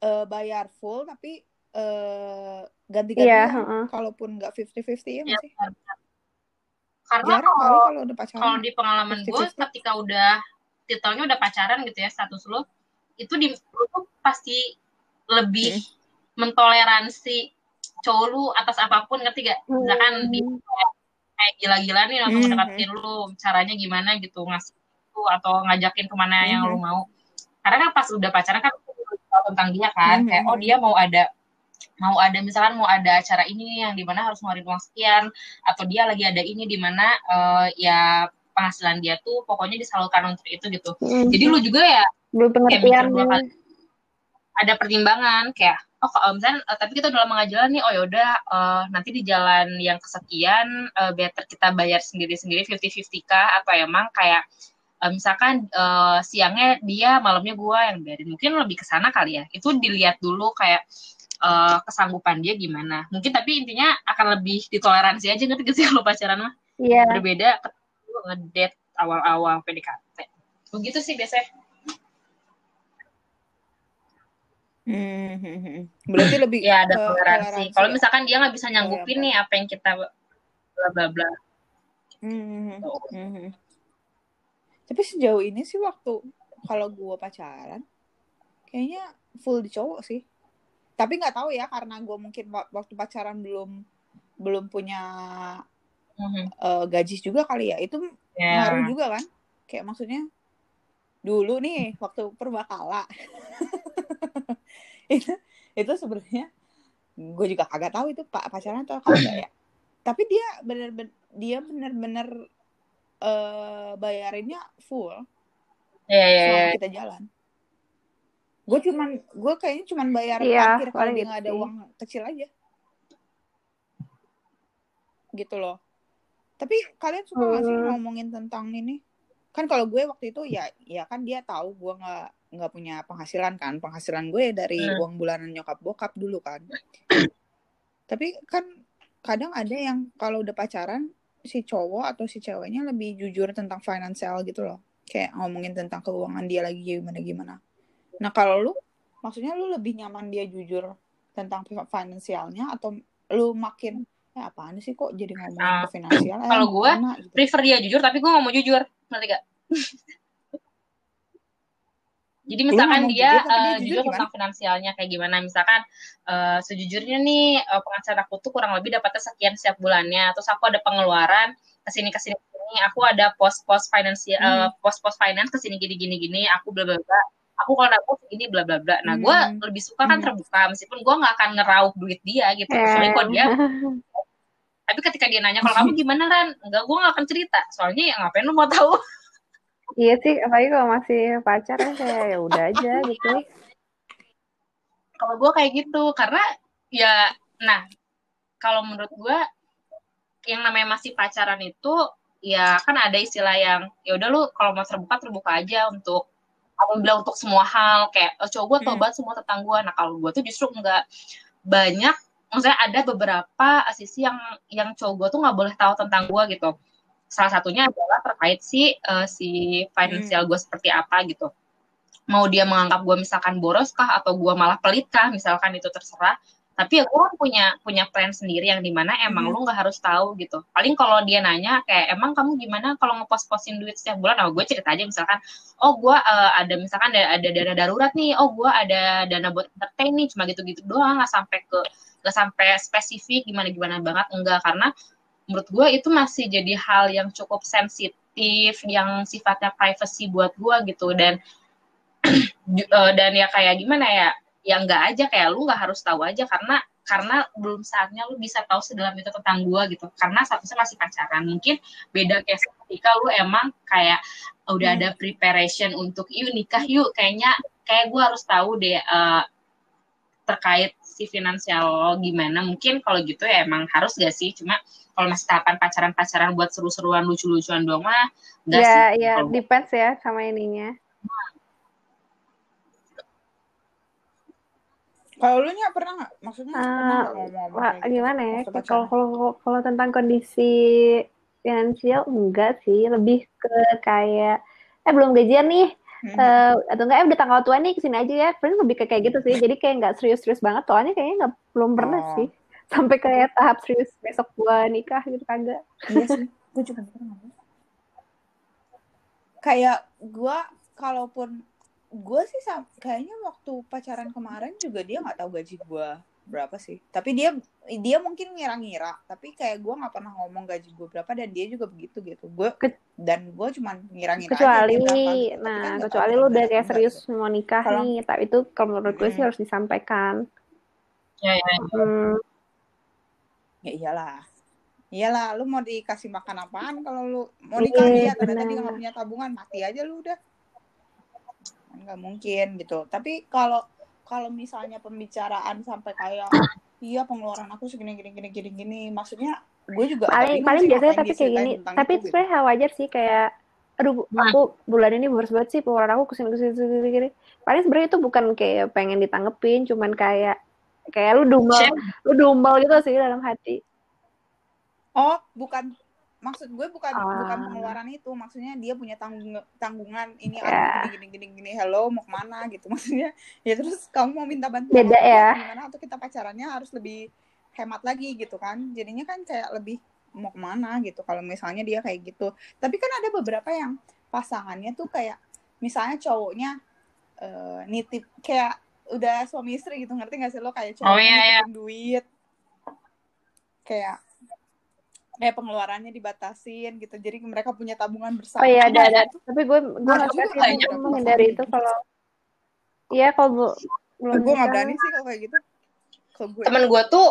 eh, bayar full tapi eh, ganti-gantian. iya heeh. Kalaupun nggak 50-50 ya nggak sih? karena Jarang kalau kalau udah pacaran. kalau di pengalaman gue 50-50. ketika udah titelnya udah pacaran gitu ya status lo itu di lu tuh pasti lebih mentoleransi cowok lu atas apa pun ngerti gak misalkan dia Hmm. kayak gila-gila nih langsung Mhm. ngedeketin lu caranya gimana gitu ngasih itu atau ngajakin ke mana yang Mhm. lu mau karena kan pas udah pacaran kan tentang dia kan Mhm. kayak oh dia mau ada mau ada misalkan mau ada acara ini yang di mana harus ngeluarin uang sekian atau dia lagi ada ini di mana eh, ya penghasilan dia tuh pokoknya disalurkan untuk itu gitu. Hmm. jadi lu juga ya belum kayak pengertian. kali. Ada pertimbangan kayak oh kalau misalnya eh, tapi kita udah lama nggak jalan nih oh yaudah eh, nanti di jalan yang kesekian eh, better kita bayar sendiri-sendiri 50-50 kah atau emang kayak eh, misalkan eh, siangnya dia malamnya gua yang bayarin. Mungkin lebih ke sana kali ya. Itu dilihat dulu kayak eh, kesanggupan dia gimana mungkin tapi intinya akan lebih ditoleransi aja ngerti gak sih kalau pacaran mah iya berbeda ketika lu ngedate awal-awal PDKT begitu sih biasanya Mhm. Berarti lebih ya ada toleransi. Kalau misalkan dia nggak bisa nyanggupin oke. nih apa yang kita bla bla bla Mhm. Gitu. Mhm. Tapi sejauh ini sih waktu kalau gue pacaran, kayaknya full di cowok sih. Tapi nggak tahu ya karena gue mungkin wa- waktu pacaran belum belum punya Mhm. eh, gaji juga kali ya. Itu Ya. ngaruh juga kan? Kayak maksudnya dulu nih waktu perbakala itu itu sebenarnya gue juga kagak tahu itu pak pacaran atau kagak ya. Tapi dia bener-bener dia bener-bener eh bayarinnya full ya ya ya selama kita jalan. Gue cuman, gue kayaknya cuman bayar Iya, parkir kalau dia nggak ada sih. uang kecil aja. Gitu loh. Tapi kalian suka nggak sih Hmm. ngomongin tentang ini? Kan kalau gue waktu itu ya, ya kan dia tahu gue nggak nggak punya penghasilan kan. Penghasilan gue dari Hmm. uang bulanan nyokap bokap dulu kan. Tapi kan kadang ada yang kalau udah pacaran si cowok atau si ceweknya lebih jujur tentang finansial gitu loh. Kayak ngomongin tentang keuangan dia lagi gimana gimana. Nah kalau lu, maksudnya lu lebih nyaman dia jujur tentang fi- finansialnya atau lu makin eh apaan sih kok jadi ngomongin Ah, ke finansial? Eh, kalau gue, gimana?" gitu. prefer dia jujur tapi gue gak mau jujur ngerti gak jadi misalkan ngomong dia, jujur, tapi dia eh, jujur jujur tentang finansialnya kayak gimana misalkan eh, sejujurnya nih eh, penghasilan aku tuh kurang lebih dapatnya sekian setiap bulannya terus aku ada pengeluaran ke sini ke sini ke sini aku ada pos-pos finansial Hmm. eh, pos-pos finance ke sini gini gini gini aku bla bla bla aku kalau nabung segini bla bla bla nah gue Hmm. lebih suka kan Hmm. terbuka meskipun gue nggak akan ngerauh duit dia gitu kecuali Eh, kalau dia tapi ketika dia nanya kalau kamu gimana Ran enggak gue gak akan cerita soalnya ya ngapain lu mau tahu iya sih, apalagi kalau masih pacaran kayak ya udah aja gitu. kalau gue kayak gitu karena ya nah kalau menurut gue yang namanya masih pacaran itu ya kan ada istilah yang ya udah lu kalau mau terbuka terbuka aja untuk aku bilang untuk semua hal kayak oh, cowok gue tau Hmm. semua tentang gue nah kalau gue tuh justru enggak. Banyak maksudnya ada beberapa sisi yang yang cowok gue tuh nggak boleh tahu tentang gue gitu. Salah satunya adalah terkait si eh, si finansial gue seperti apa gitu. Mau dia menganggap gue misalkan boros kah atau gue malah pelit kah misalkan itu terserah tapi ya gue kan punya punya plan sendiri yang di mana emang Mhm. lu nggak harus tahu gitu. Paling kalau dia nanya kayak emang kamu gimana kalau ngepost-postin duit setiap bulan? Nah gue cerita aja misalkan oh gue eh, ada misalkan ada, ada dana darurat nih. Oh gue ada dana buat entertain nih. Cuma gitu-gitu doang nggak sampai ke nggak sampai spesifik gimana gimana banget enggak. Karena menurut gue itu masih jadi hal yang cukup sensitif yang sifatnya privacy buat gue gitu. Dan eh, dan ya kayak gimana ya ya enggak aja kayak lu nggak harus tahu aja karena karena belum saatnya lu bisa tahu sedalam itu tentang gua gitu. Karena statusnya masih pacaran. Mungkin beda kayak ketika lu emang kayak udah Hmm. ada preparation untuk yuk nikah yuk. Kayaknya kayak gua harus tahu deh eh, terkait si finansial lo gimana. Mungkin kalau gitu ya emang harus gak sih? Cuma kalau masih tahapan pacaran-pacaran buat seru-seruan lucu-lucuan doang mah enggak sih. Ya, gua- depends ya sama ininya. Kalau lu nya pernah nggak? Maksudnya pernah Ah, nggak ngomong-ngomong Wah, kayak gitu gimana ya? Kalau kalau kalau tentang kondisi finansial enggak sih, lebih ke kayak eh belum gajian nih, Mhm. eh, atau enggak eh udah tanggal tua nih ke sini aja ya. Paling lebih ke kayak gitu sih. Jadi kayak nggak serius-serius banget. Soalnya kayaknya nggak belum pernah Oh. sih sampai kayak tahap serius besok gua nikah gitu kagak. Iya sih, gue juga pernah. Kayak gue, kalaupun gue sih kayaknya waktu pacaran kemarin juga dia nggak tahu gaji gue berapa sih. Tapi dia dia mungkin ngira-ngira, tapi kayak gue nggak pernah ngomong gaji gue berapa dan dia juga begitu gitu. Gue Ke- dan gue cuman ngira-ngira aja kecuali dia berapa. gitu. Tapi nah kan kecuali lu udah kayak serius enggak gitu. mau nikah Kalau- nih, tapi itu kalau menurut gue sih Mm. harus disampaikan. ya, ya, ya. Hmm, Ya iyalah. Iyalah, lu mau dikasih makan apaan kalau lu mau Iya, nikah dia ternyata dia nggak punya tabungan, mati aja lu udah. Nggak mungkin gitu. Tapi kalau kalau misalnya pembicaraan sampai kayak iya pengeluaran aku segini gini gini gini gini, maksudnya gue juga paling paling biasanya tapi kayak gini tapi itu gitu. sebenarnya wajar sih kayak aduh Nah. aku bulan ini boros banget sih pengeluaran aku ke sini ke sini ke sini ke sini paling sebenarnya itu bukan kayak pengen ditanggepin cuman kayak kayak lu Share. lu dumel gitu sih dalam hati Oh, bukan maksud gue bukan bukan Ah. pengeluaran itu, maksudnya dia punya tanggung tanggungan ini aduh gini gini gini gini hello mau ke mana? gitu maksudnya. Ya terus kamu mau minta bantuan Beda ya. gimana? Atau kita pacarannya harus lebih hemat lagi gitu kan? Jadinya kan kayak lebih mau ke mana? gitu kalau misalnya dia kayak gitu. Tapi kan ada beberapa yang pasangannya tuh kayak misalnya cowoknya uh, nitip kayak udah suami istri gitu ngerti gak sih lo? Kayak cowoknya Oh, iya, iya. duit. Kayak kayak pengeluarannya dibatasin gitu. Jadi mereka punya tabungan bersama. Oh iya ada ada. Gitu. Tapi gue gue Ada nggak gue menghindari itu kalau Iya kalau bu- belum gue nggak berani sih kalau kayak gitu. Kalau gue temen gue tuh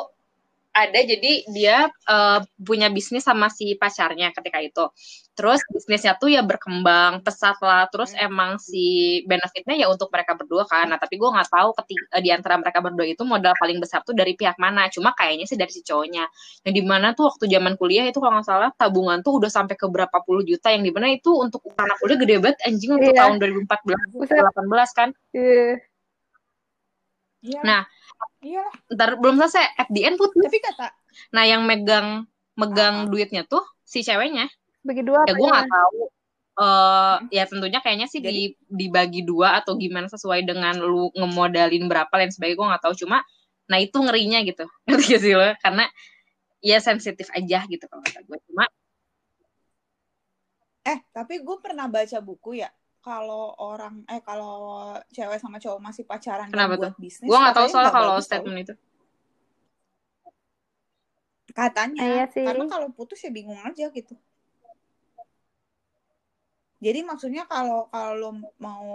ada jadi dia eh, punya bisnis sama si pacarnya ketika itu terus bisnisnya tuh ya berkembang pesat lah terus Hmm. emang si benefitnya ya untuk mereka berdua kan nah tapi gue nggak tahu ketika di antara mereka berdua itu modal paling besar tuh dari pihak mana cuma kayaknya sih dari si cowoknya yang di mana tuh waktu zaman kuliah itu kalau nggak salah tabungan tuh udah sampai ke berapa puluh juta yang di mana itu untuk anak kuliah gede banget anjing untuk Iya. tahun 2014 Buset. 2018 kan iya Nah. Iya ntar belum selesai at the end putus tapi kata Nah, yang megang megang Ah. duitnya tuh si ceweknya. Bagi dua Ya gue nggak tahu. eh ya tentunya kayaknya sih Jadi- di dibagi dua atau gimana sesuai dengan lu ngemodalin berapa lain sebagainya gue nggak tahu cuma nah itu ngerinya gitu ngerti gak sih lo karena ya sensitif aja gitu kalau kata gue cuma Eh, tapi gue pernah baca buku ya. Kalau orang, eh kalau cewek sama cowok masih pacaran Kenapa buat bisnis, gue nggak tahu soal kalau statement itu Katanya, Iya sih. karena kalau putus ya bingung aja gitu. Jadi maksudnya kalau kalau lo mau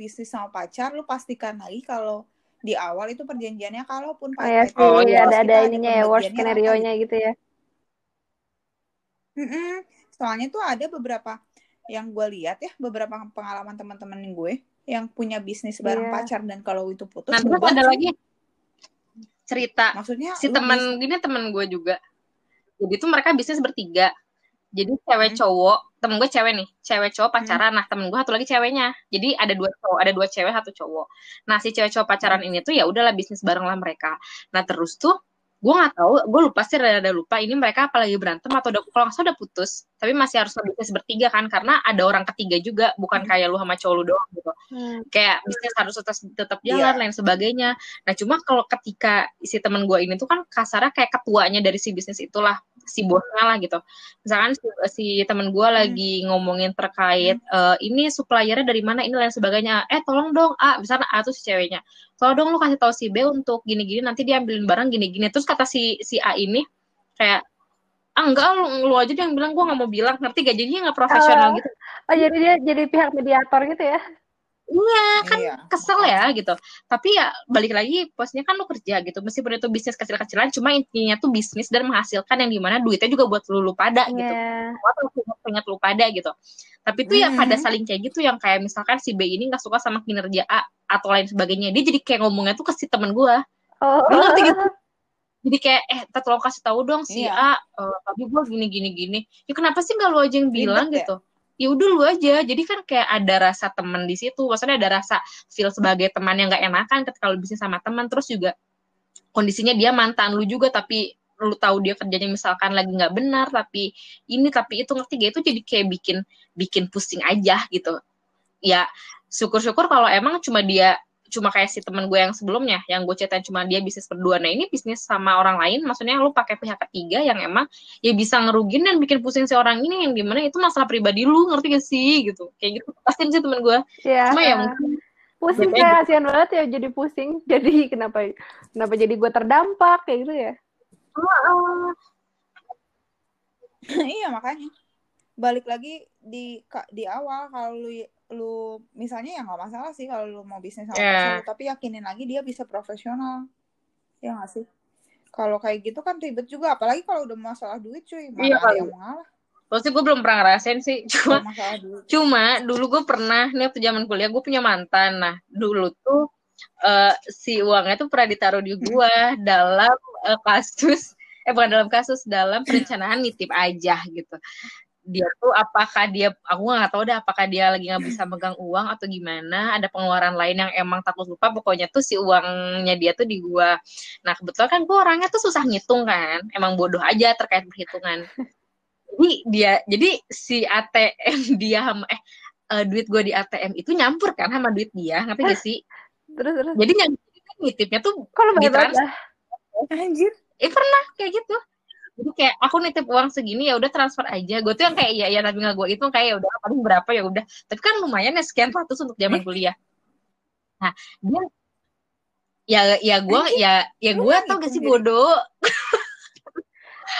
bisnis sama pacar, lo pastikan lagi kalau di awal itu perjanjiannya kalaupun Oh ya sih, Oh, iya. ada ada kita ininya ya worst pembagiannya apa skenario nya gitu ya. Mm-mm. Soalnya tuh ada beberapa yang gue lihat ya, beberapa pengalaman teman-teman gue yang punya bisnis bareng Iya. pacar dan kalau itu putus, nah terus ada lagi? Cerita. Maksudnya si teman gini teman gue juga. Jadi tuh mereka bisnis bertiga. Jadi cewek Hmm. cowok temen gue cewek nih cewek cowok pacaran. Nah temen gue satu lagi ceweknya. Jadi ada dua cowok ada dua cewek satu cowok. Nah si cewek cowok pacaran ini tuh ya udahlah bisnis bareng lah mereka. Nah terus tuh gue nggak tahu gue lupa sih rada lupa ini mereka apalagi berantem atau udah kalau nggak salah udah putus tapi masih harus bisnis bertiga kan karena ada orang ketiga juga bukan Hmm. kayak lu sama cowok lu doang gitu Hmm. kayak bisnis harus tetap tetap jalan Iya. lain sebagainya. Nah cuma kalau ketika si temen gue ini tuh kan kasarnya kayak ketuanya dari si bisnis itulah si bosnya lah gitu. Misalkan si, si temen gue lagi ngomongin terkait eh, ini suppliernya dari mana ini lain sebagainya. Eh tolong dong A, misalnya A tuh si ceweknya. Tolong dong lu kasih tahu si B untuk gini-gini nanti dia ambilin barang gini-gini. Terus kata si si A ini kayak ah enggak lu, lu aja yang bilang gue nggak mau bilang ngerti gak jadinya nggak profesional Oh. gitu Oh jadi dia jadi pihak mediator gitu ya? Iya kan Iya. kesel ya gitu. Tapi ya balik lagi posnya kan lu kerja gitu. Meskipun itu bisnis kecil-kecilan cuma intinya tuh bisnis dan menghasilkan yang di mana duitnya juga buat lu, lu pada gitu. Iya. Atau ingat lu pada gitu. Tapi tuh ya Mhm. pada saling kayak gitu yang kayak misalkan si B ini gak suka sama kinerja A atau lain sebagainya. Dia jadi kayak ngomongnya tuh ke si temen gue. Oh. Lu ngerti gitu? Jadi kayak eh tolong kasih tahu dong si Iya. A eh, tadi gue gini gini gini. Ya kenapa sih gak lu aja yang bilang Ribet ya? gitu? Ya udah lu aja. Jadi kan kayak ada rasa temen di situ. Maksudnya ada rasa feel sebagai teman yang gak enakan ketika lu bisnis sama teman. Terus juga kondisinya dia mantan lu juga tapi lu tahu dia kerjanya misalkan lagi nggak benar tapi ini tapi itu ngerti gak itu jadi kayak bikin bikin pusing aja gitu ya syukur-syukur kalau emang cuma dia cuma kayak si temen gue yang sebelumnya yang gue ceritain cuma dia bisnis berdua nah ini bisnis sama orang lain maksudnya lu pakai pihak ketiga yang emang ya bisa ngerugin dan bikin pusing si orang ini yang di mana itu masalah pribadi lu ngerti gak sih gitu kayak gitu pasti sih temen gue Iya. cuma ya mungkin pusing kayak kasihan banget ya jadi pusing. Jadi kenapa kenapa jadi gue terdampak kayak gitu ya? iya makanya balik lagi di di awal kalau lu lu misalnya ya nggak masalah sih kalau lu mau bisnis sama pacar lu, tapi yakinin lagi dia bisa profesional. Ya nggak sih? Kalau kayak gitu kan ribet juga apalagi kalau udah masalah duit cuy. Mana Iya, ada yang mau ngalah Terus gue belum pernah ngerasain sih cuma Cuma dulu gue pernah nih waktu zaman kuliah gue punya mantan. Nah dulu tuh eh, si uangnya tuh pernah ditaruh di gue dalam eh, kasus eh bukan dalam kasus dalam perencanaan nitip aja gitu. Dia tuh apakah dia aku nggak tahu deh apakah dia lagi nggak bisa megang uang atau gimana. Ada pengeluaran lain yang emang takut lupa. Pokoknya tuh si uangnya dia tuh di gue. Nah kebetulan kan gue orangnya tuh susah ngitung kan. Emang bodoh aja terkait perhitungan. Jadi dia jadi si ATM dia eh eh, duit gue di ATM itu nyampur kan sama duit dia ngerti gak sih Terus terus. jadi yang nitipnya tuh Kalau banget anjir eh pernah kayak gitu jadi kayak aku nitip uang segini ya udah transfer aja. Gue tuh yang kayak iya iya tapi nggak gue itu kayak ya udah paling berapa ya udah. Tapi kan lumayan ya sekian ratus untuk zaman Eh. kuliah. Nah dia ya ya gue ya ya lu gue tau gak sih ngitung bodoh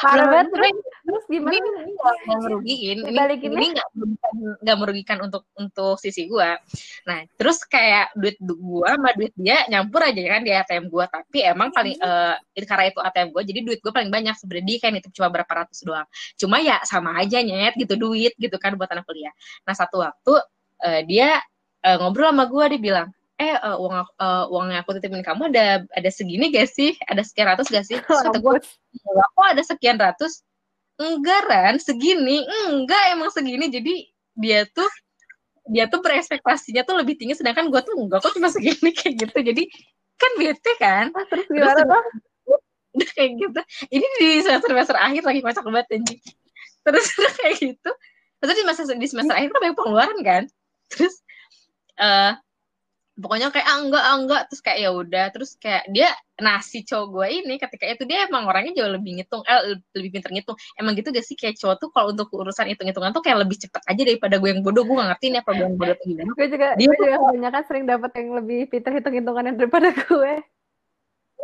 Parah banget. Terus, terus gimana? ini nggak merugiin ini ini nggak merugikan nggak merugikan untuk untuk sisi gua. Nah terus kayak duit du- gua sama duit dia nyampur aja kan di ATM gua. Tapi emang paling eh karena itu ATM gua jadi duit gua paling banyak. Sebenarnya dia kayak nitip cuma berapa ratus doang. Cuma ya sama aja nyet gitu duit gitu kan buat anak kuliah. Nah satu waktu eh, dia eh, ngobrol sama gua dia bilang eh eh, uang aku- eh, uang yang aku titipin kamu ada ada segini gak sih? Ada sekian ratus gak sih? Terus kata "Enggak, kok ada sekian ratus? Enggak Ran segini. Enggak emang segini. Jadi dia tuh dia tuh berekspektasinya tuh lebih tinggi sedangkan gue tuh enggak. Kok cuma segini? Kayak gitu. Jadi kan bete kan? Ah, terus gimana tuh? udah kayak gitu. Ini di semester semester akhir lagi kocak banget anjing. Terus udah kayak gitu. Terus di semester di semester akhir kan banyak pengeluaran kan? Terus eh pokoknya kayak ah enggak ah enggak terus kayak ya udah terus kayak dia nasi cowok gue ini ketika itu dia emang orangnya jauh lebih ngitung eh, lebih pinter ngitung emang gitu gak sih kayak cowok tuh kalau untuk urusan hitung hitungan tuh kayak lebih cepet aja daripada gue yang bodoh gue gak ngerti nih apa gue yang bodoh atau gimana Gue juga, Dia gue juga kebanyakan sering dapat yang lebih pinter hitung-hitungannya daripada gue.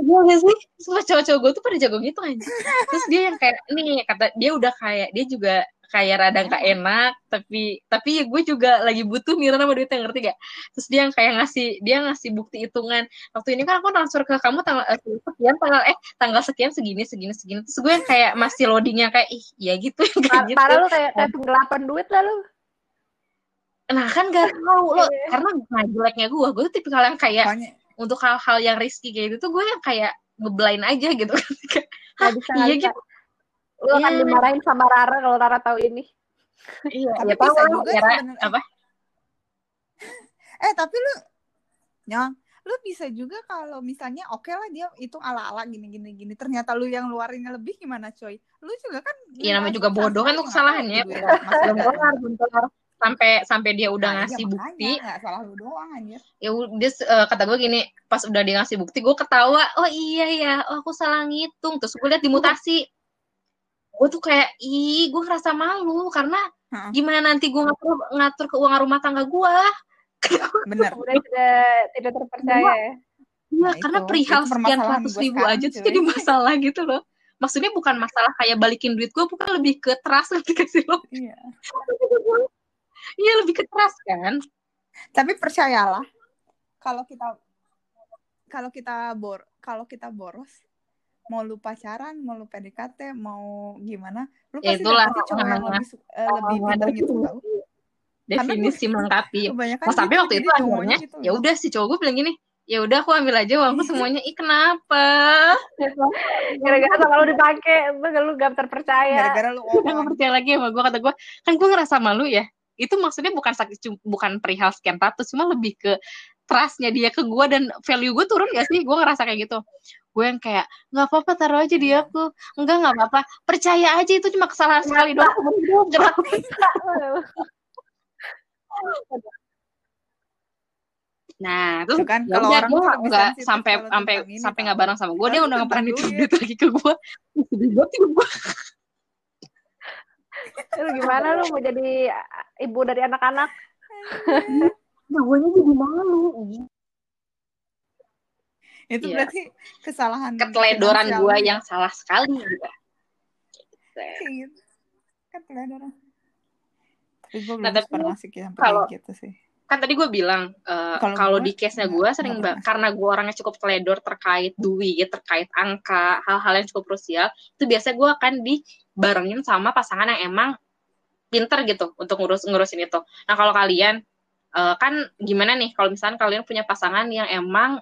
Iya gak sih? Semua cowok-cowok gue tuh pada jago gitu aja. Terus dia yang kayak, nih kata dia udah kayak, dia juga kayak rada gak enak, tapi tapi gue juga lagi butuh nih sama duitnya ngerti gak? Terus dia yang kayak ngasih, dia ngasih bukti hitungan. Waktu ini kan aku transfer ke kamu tanggal eh, sekian, tanggal eh tanggal sekian segini segini segini. Terus gue yang kayak masih loadingnya kayak ih ya gitu kayak gitu. Parah lu kayak, kayak penggelapan duit lah lu. Nah kan gak tahu lo Iya. karena nah, jeleknya gue, gue tuh tipikal yang kayak Pokoknya untuk hal-hal yang risky kayak gitu tuh gue yang kayak ngeblain aja gitu kan. Kayak, Gak "Hah, bisa, iya gitu. Lu akan Iya. dimarahin sama Rara kalau Rara tahu ini. Iya, Tapi ya tahu bisa juga ya, apa? eh tapi lu nyong lu bisa juga kalau misalnya oke lah dia hitung ala-ala gini gini gini ternyata lu yang luarinnya lebih gimana coy lu juga kan Iya, namanya juga bodoh kan tuh nggak kesalahannya. ya, belum kelar. Sampai sampai dia udah Nah, iya, ngasih makanya, bukti, nggak salah lu doang anjir ya dia eh, kata gue gini, pas udah dia ngasih bukti, gue ketawa, oh iya ya, oh aku salah ngitung. Terus gue lihat di mutasi, gue tuh kayak, ih, gue ngerasa malu karena Heeh. gimana nanti gue ngatur ngatur keuangan rumah tangga gue. bener Kemudian tidak tidak terpercaya ya. Iya, Nah, karena itu- perihal itu sekian ratus ribu sekarang, aja tuh jadi masalah gitu loh. Maksudnya bukan masalah kayak balikin duit gue, bukan lebih ke trust nanti kasih lo. iya Iya lebih ke trust kan. tapi percayalah kalau kita kalau kita bor kalau kita boros mau lu pacaran mau lu PDKT mau gimana lu Ya pasti itulah, dapetin cowok yang lebih su- eh, lebih Oh, pintar gitu itu. tau Definisi melengkapi. kebanyakan Pas sampai gitu, waktu itu akhirnya gitu ya udah si cowok gue bilang gini, ya udah aku ambil aja uangku semuanya. Ih kenapa? Gara-gara sama lu dipakai, lu lu gak terpercaya. gara-gara lu Udah gak percaya lagi sama gue kata gue, kan gue ngerasa malu ya. Itu maksudnya bukan sakit cum- bukan perihal sekian ratus, cuma lebih ke trustnya dia ke gue dan value gue turun gak sih? Gue ngerasa kayak gitu. Gue yang kayak nggak apa-apa taruh aja di aku, enggak nggak apa-apa, percaya aja itu cuma kesalahan sekali doang. Gue gerak. Nah, terus kan, ya kalau orang lebih nggak sampai sampai sampai nggak bareng sama gue, dia udah nggak pernah duit lagi ke gue. Sedih banget gue. Lu gimana lu mau jadi ibu dari anak-anak? Nah, gue jadi malu. Itu Iya. berarti kesalahan Keteledoran gue ya. yang salah sekali. Kayak gitu keteledoran tapi gue belum Nah, tapi pernah sih kalau- gitu sih Kan tadi gue bilang, eh, Kalau di case-nya nggak- gue sering ba- karena gue orangnya cukup teledor terkait duit, terkait angka, hal-hal yang cukup krusial, itu biasanya gue akan dibarengin sama pasangan yang emang pinter gitu untuk ngurus ngurusin itu. Nah kalau kalian eh, kan gimana nih kalau misalnya kalian punya pasangan yang emang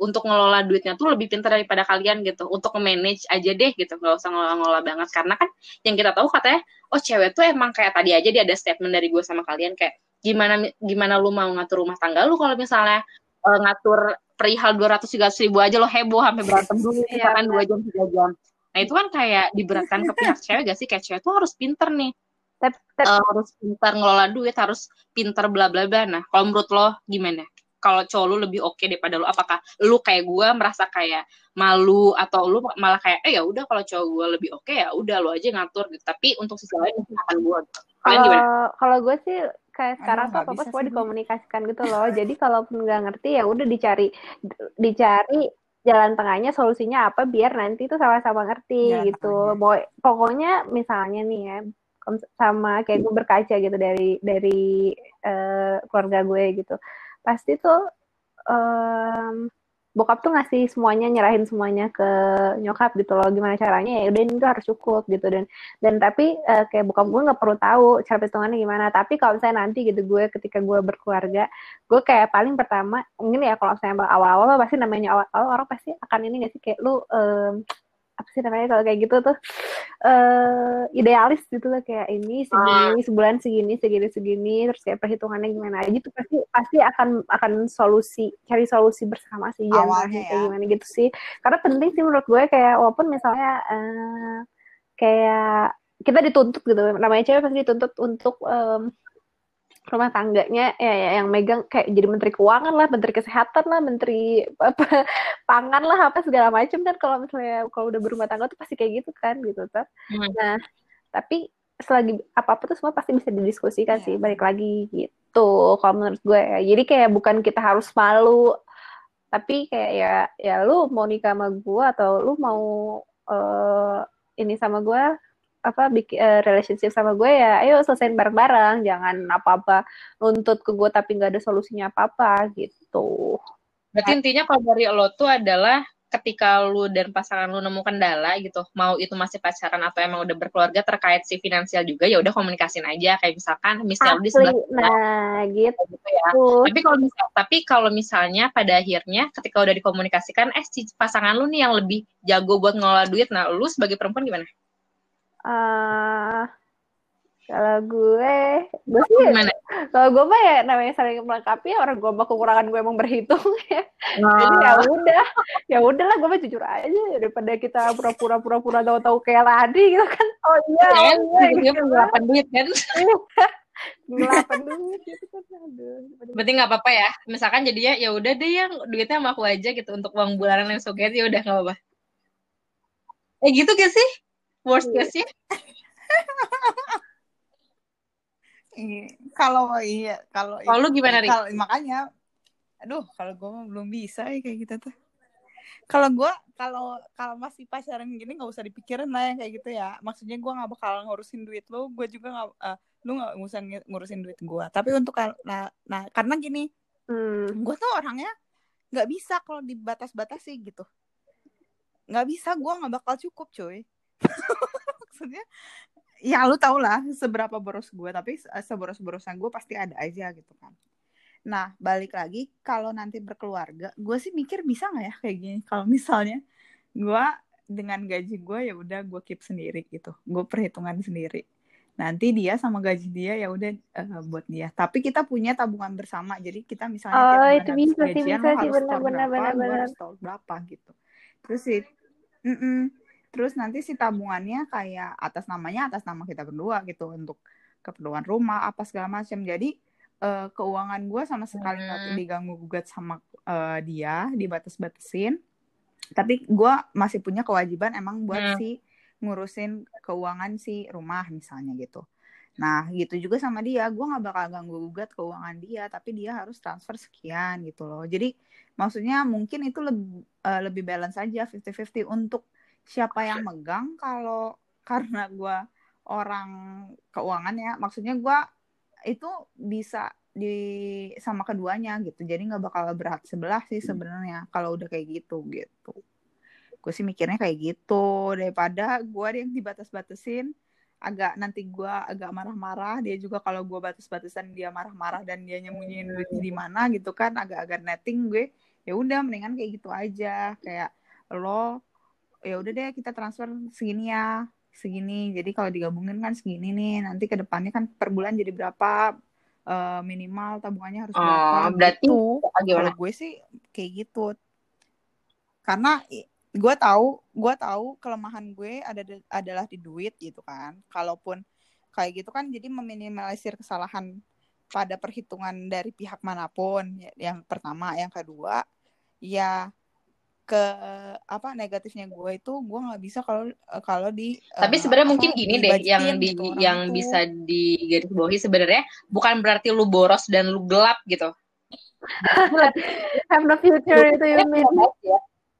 untuk ngelola duitnya tuh lebih pintar daripada kalian gitu. Untuk manage aja deh gitu. Nggak usah ngelola-ngelola banget. Karena kan yang kita tahu katanya oh cewek tuh emang kayak tadi aja dia ada statement dari gue sama kalian. Kayak gimana gimana lu mau ngatur rumah tangga lu kalau misalnya eh, ngatur perihal dua ratus tiga ribu aja lo heboh sampai berantem dulu. Iya, misalkan dua jam tiga jam. Nah itu kan kayak diberatkan ke pihak cewek gak sih? Kayak cewek tuh harus pinter nih. Tapi, tapi Eh, harus pintar ngelola duit harus pinter bla bla bla. Nah kalau menurut lo gimana kalau cowok lu lebih oke okay daripada lu apakah lu kayak gue merasa kayak malu atau lu malah kayak eh ya udah kalau cowok gue lebih oke okay, ya udah lu aja ngatur gitu. Tapi untuk sisi lain mungkin akan gue kalau kalau gue sih kayak sekarang tuh apa apa semua dikomunikasikan gitu loh. Jadi kalaupun nggak ngerti ya udah dicari dicari jalan tengahnya solusinya apa biar nanti tuh sama-sama ngerti ya, gitu. Boy, pokoknya misalnya nih ya sama kayak gue berkaca gitu dari dari uh, keluarga gue gitu pasti tuh um, bokap tuh ngasih semuanya nyerahin semuanya ke nyokap gitu loh. Gimana caranya? Ya udah ini tuh harus cukup gitu. Dan dan tapi uh, kayak bokap gue nggak perlu tahu cara perhitungannya gimana. Tapi kalau misalnya nanti gitu gue ketika gue berkeluarga gue kayak paling pertama mungkin ya kalau misalnya awal-awal pasti namanya awal-awal orang pasti akan ini gak sih? Kayak lu um, apa sih namanya kalau kayak gitu tuh uh, idealis gitu lah kayak ini segini ah. sebulan segini segini segini terus kayak perhitungannya gimana aja tuh pasti pasti akan akan solusi cari solusi bersama sih ya. kayak gimana gitu sih karena penting sih menurut gue kayak walaupun misalnya uh, kayak kita dituntut gitu namanya cewek pasti dituntut untuk um, rumah tangganya ya, ya yang megang kayak jadi menteri keuangan lah, menteri kesehatan lah, menteri apa pangan lah apa segala macam kan kalau misalnya kalau udah berumah tangga tuh pasti kayak gitu kan gitu kan. Hmm. Nah, tapi selagi apa-apa tuh semua pasti bisa didiskusikan yeah. sih balik lagi gitu kalau menurut gue ya. Jadi kayak bukan kita harus malu tapi kayak ya ya lu mau nikah sama gue atau lu mau uh, ini sama gue apa bikin uh, relationship sama gue ya ayo selesaiin bareng-bareng jangan apa-apa nuntut ke gue tapi nggak ada solusinya apa-apa gitu. Berarti intinya kalau dari lo tuh adalah ketika lu dan pasangan lu nemu kendala gitu mau itu masih pacaran atau emang udah berkeluarga terkait si finansial juga ya udah komunikasin aja. Kayak misalkan misalnya di sebelah nah gitu, gitu ya. tapi kalau misal tapi kalau misalnya pada akhirnya ketika udah dikomunikasikan eh si pasangan lu nih yang lebih jago buat ngelola duit nah lu sebagai perempuan gimana Uh, kalau gue, gue sih, kalau gue mah ya namanya saling melengkapi ya orang gue mah kekurangan gue emang berhitung ya. Nah. Jadi ya udah, ya udahlah gue mah jujur aja daripada kita pura-pura pura-pura tahu-tahu kayak ladi gitu kan. Oh iya, oh iya, dia penggelapan duit kan. Ngelapan duit gitu kan. Aduh. Berarti nggak apa-apa ya. Misalkan jadinya ya udah deh yang duitnya sama aku aja gitu untuk uang bulanan yang suket ya udah nggak apa-apa. Eh gitu gak sih? Worst case sih kalau iya kalau kalau gimana kalau makanya aduh kalau gue belum bisa ya kayak gitu tuh. Kalau gue kalau kalau masih pacaran gini nggak usah dipikirin lah yang kayak gitu ya. Maksudnya gue nggak bakal ngurusin duit lo gue juga nggak uh, lu nggak usah ngurusin duit gue tapi untuk nah nah karena gini hmm. gue tuh orangnya nggak bisa kalau dibatas-batasi gitu. Nggak bisa gue nggak bakal cukup cuy maksudnya ya lu tau lah seberapa boros gue tapi seboros borosan gue pasti ada aja gitu kan. Nah balik lagi kalau nanti berkeluarga gue sih mikir bisa nggak ya kayak gini? Kalau misalnya gue dengan gaji gue ya udah gue keep sendiri gitu. Gue perhitungan sendiri. Nanti dia sama gaji dia ya udah uh, buat dia. Tapi kita punya tabungan bersama. Jadi kita misalnya oh itu bisa sih bisa sih. benar-benar benar-benar berapa gitu. Terus sih mm -mm terus nanti si tabungannya kayak atas namanya atas nama kita berdua gitu untuk keperluan rumah apa segala macam jadi uh, keuangan gue sama sekali nggak hmm. diganggu gugat sama uh, dia dibatas-batasin. Tapi gue masih punya kewajiban emang buat hmm. si ngurusin keuangan si rumah misalnya gitu. Nah gitu juga sama dia. Gue nggak bakal ganggu gugat keuangan dia tapi dia harus transfer sekian gitu loh. Jadi maksudnya mungkin itu lebih uh, lebih balance aja 50-50 untuk siapa yang megang kalau karena gue orang keuangan ya. Maksudnya gue itu bisa di sama keduanya gitu. Jadi nggak bakal berat sebelah sih sebenarnya kalau udah kayak gitu gitu. Gue sih mikirnya kayak gitu. Daripada gue yang dibatas-batasin agak nanti gue agak marah-marah dia juga kalau gue batas-batasan dia marah-marah dan dia nyembunyiin duit di mana gitu kan agak-agak netting gue ya udah mendingan kayak gitu aja. Kayak lo ya udah deh kita transfer segini ya segini. Jadi kalau digabungin kan segini nih nanti ke depannya kan per bulan jadi berapa? Uh, minimal tabungannya harus oh, berapa? Berarti gitu. kalau gue sih kayak gitu. Karena gue tahu gue tahu kelemahan gue ada adalah di duit gitu kan. Kalaupun kayak gitu kan jadi meminimalisir kesalahan pada perhitungan dari pihak mana pun. Ya, Yang pertama, yang kedua, ya ke apa negatifnya gue itu gue nggak bisa kalau kalau di Tapi eh, sebenarnya mungkin gini deh, yang di gitu yang itu. bisa digarisbawahi sebenarnya bukan berarti lu boros dan lu gelap gitu. have no future itu you mean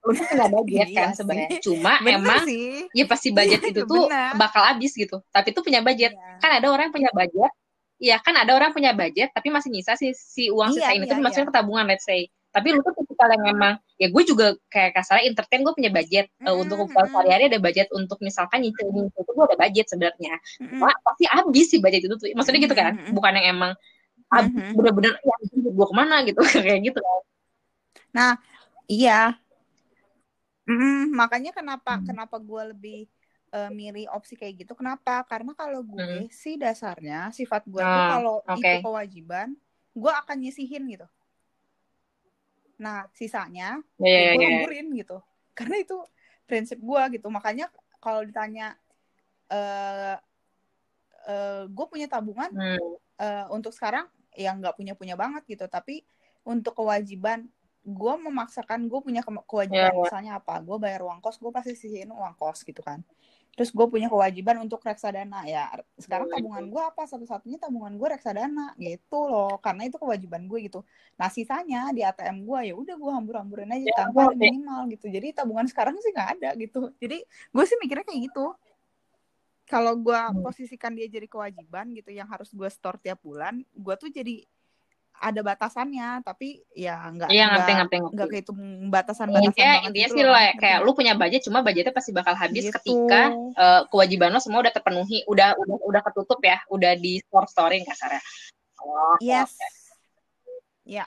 Lu tuh punya budget Iya kan sih. sebenarnya. Cuma Bener emang sih. ya pasti budget itu tuh Bener. bakal habis gitu. Tapi itu punya budget. Iya. Kan ada orang yang punya budget. Iya, kan ada orang punya budget tapi masih nyisa si si uang Iya, sisa ini iya, tuh iya. ke tabungan let's say. Tapi lu tuh tipikal yang memang ya gue juga kayak kasarnya entertain gue punya budget Eh, Mm-mm, untuk kebutuhan sehari-hari ada budget untuk misalkan nyicil nyicil itu gue ada budget sebenarnya. Mm-mm. Cuma pasti habis sih budget itu tuh. Maksudnya gitu kan. Bukan yang emang Mhm. bener-bener ya gue ke mana gitu kayak gitu kan. Nah, iya. Mm, makanya kenapa Hmm. kenapa gue lebih eh, milih opsi kayak gitu? Kenapa? Karena kalau gue Hmm. sih dasarnya sifat gue tuh Ah, kalau oke. itu kewajiban, gue akan nyisihin gitu. Nah, sisanya Ya, ya ya, gue hamburin gitu. Karena itu prinsip gue gitu. Makanya kalau ditanya eh eh, gue punya tabungan Hmm. eh, untuk sekarang ya nggak punya punya banget gitu tapi untuk kewajiban gue memaksakan gue punya ke- kewajiban Ya, ya. misalnya apa gue bayar uang kos gue pasti sisihin uang kos gitu kan terus gue punya kewajiban untuk reksadana ya. Sekarang Hmm. tabungan gue apa? Satu-satunya tabungan gue reksadana gitu loh. Karena itu kewajiban gue gitu. Nah sisanya di ATM gue ya udah gue hambur-hamburin aja Ya, tanpa minimal gitu. Jadi tabungan sekarang sih nggak ada gitu. Jadi gue sih mikirnya kayak gitu. Kalau gue Hmm. posisikan dia jadi kewajiban gitu yang harus gue store tiap bulan gue tuh jadi ada batasannya tapi ya nggak Iya ngerti nggak ngerti ngerti. nggak kehitung batasan-batasan Intinya banget intinya gitu sih ngerti kayak lu punya budget cuma budgetnya pasti bakal habis Gitu. ketika eh, kewajiban lo semua udah terpenuhi, udah udah udah ketutup ya, udah di store storing kasarnya. Oh, yes oke. ya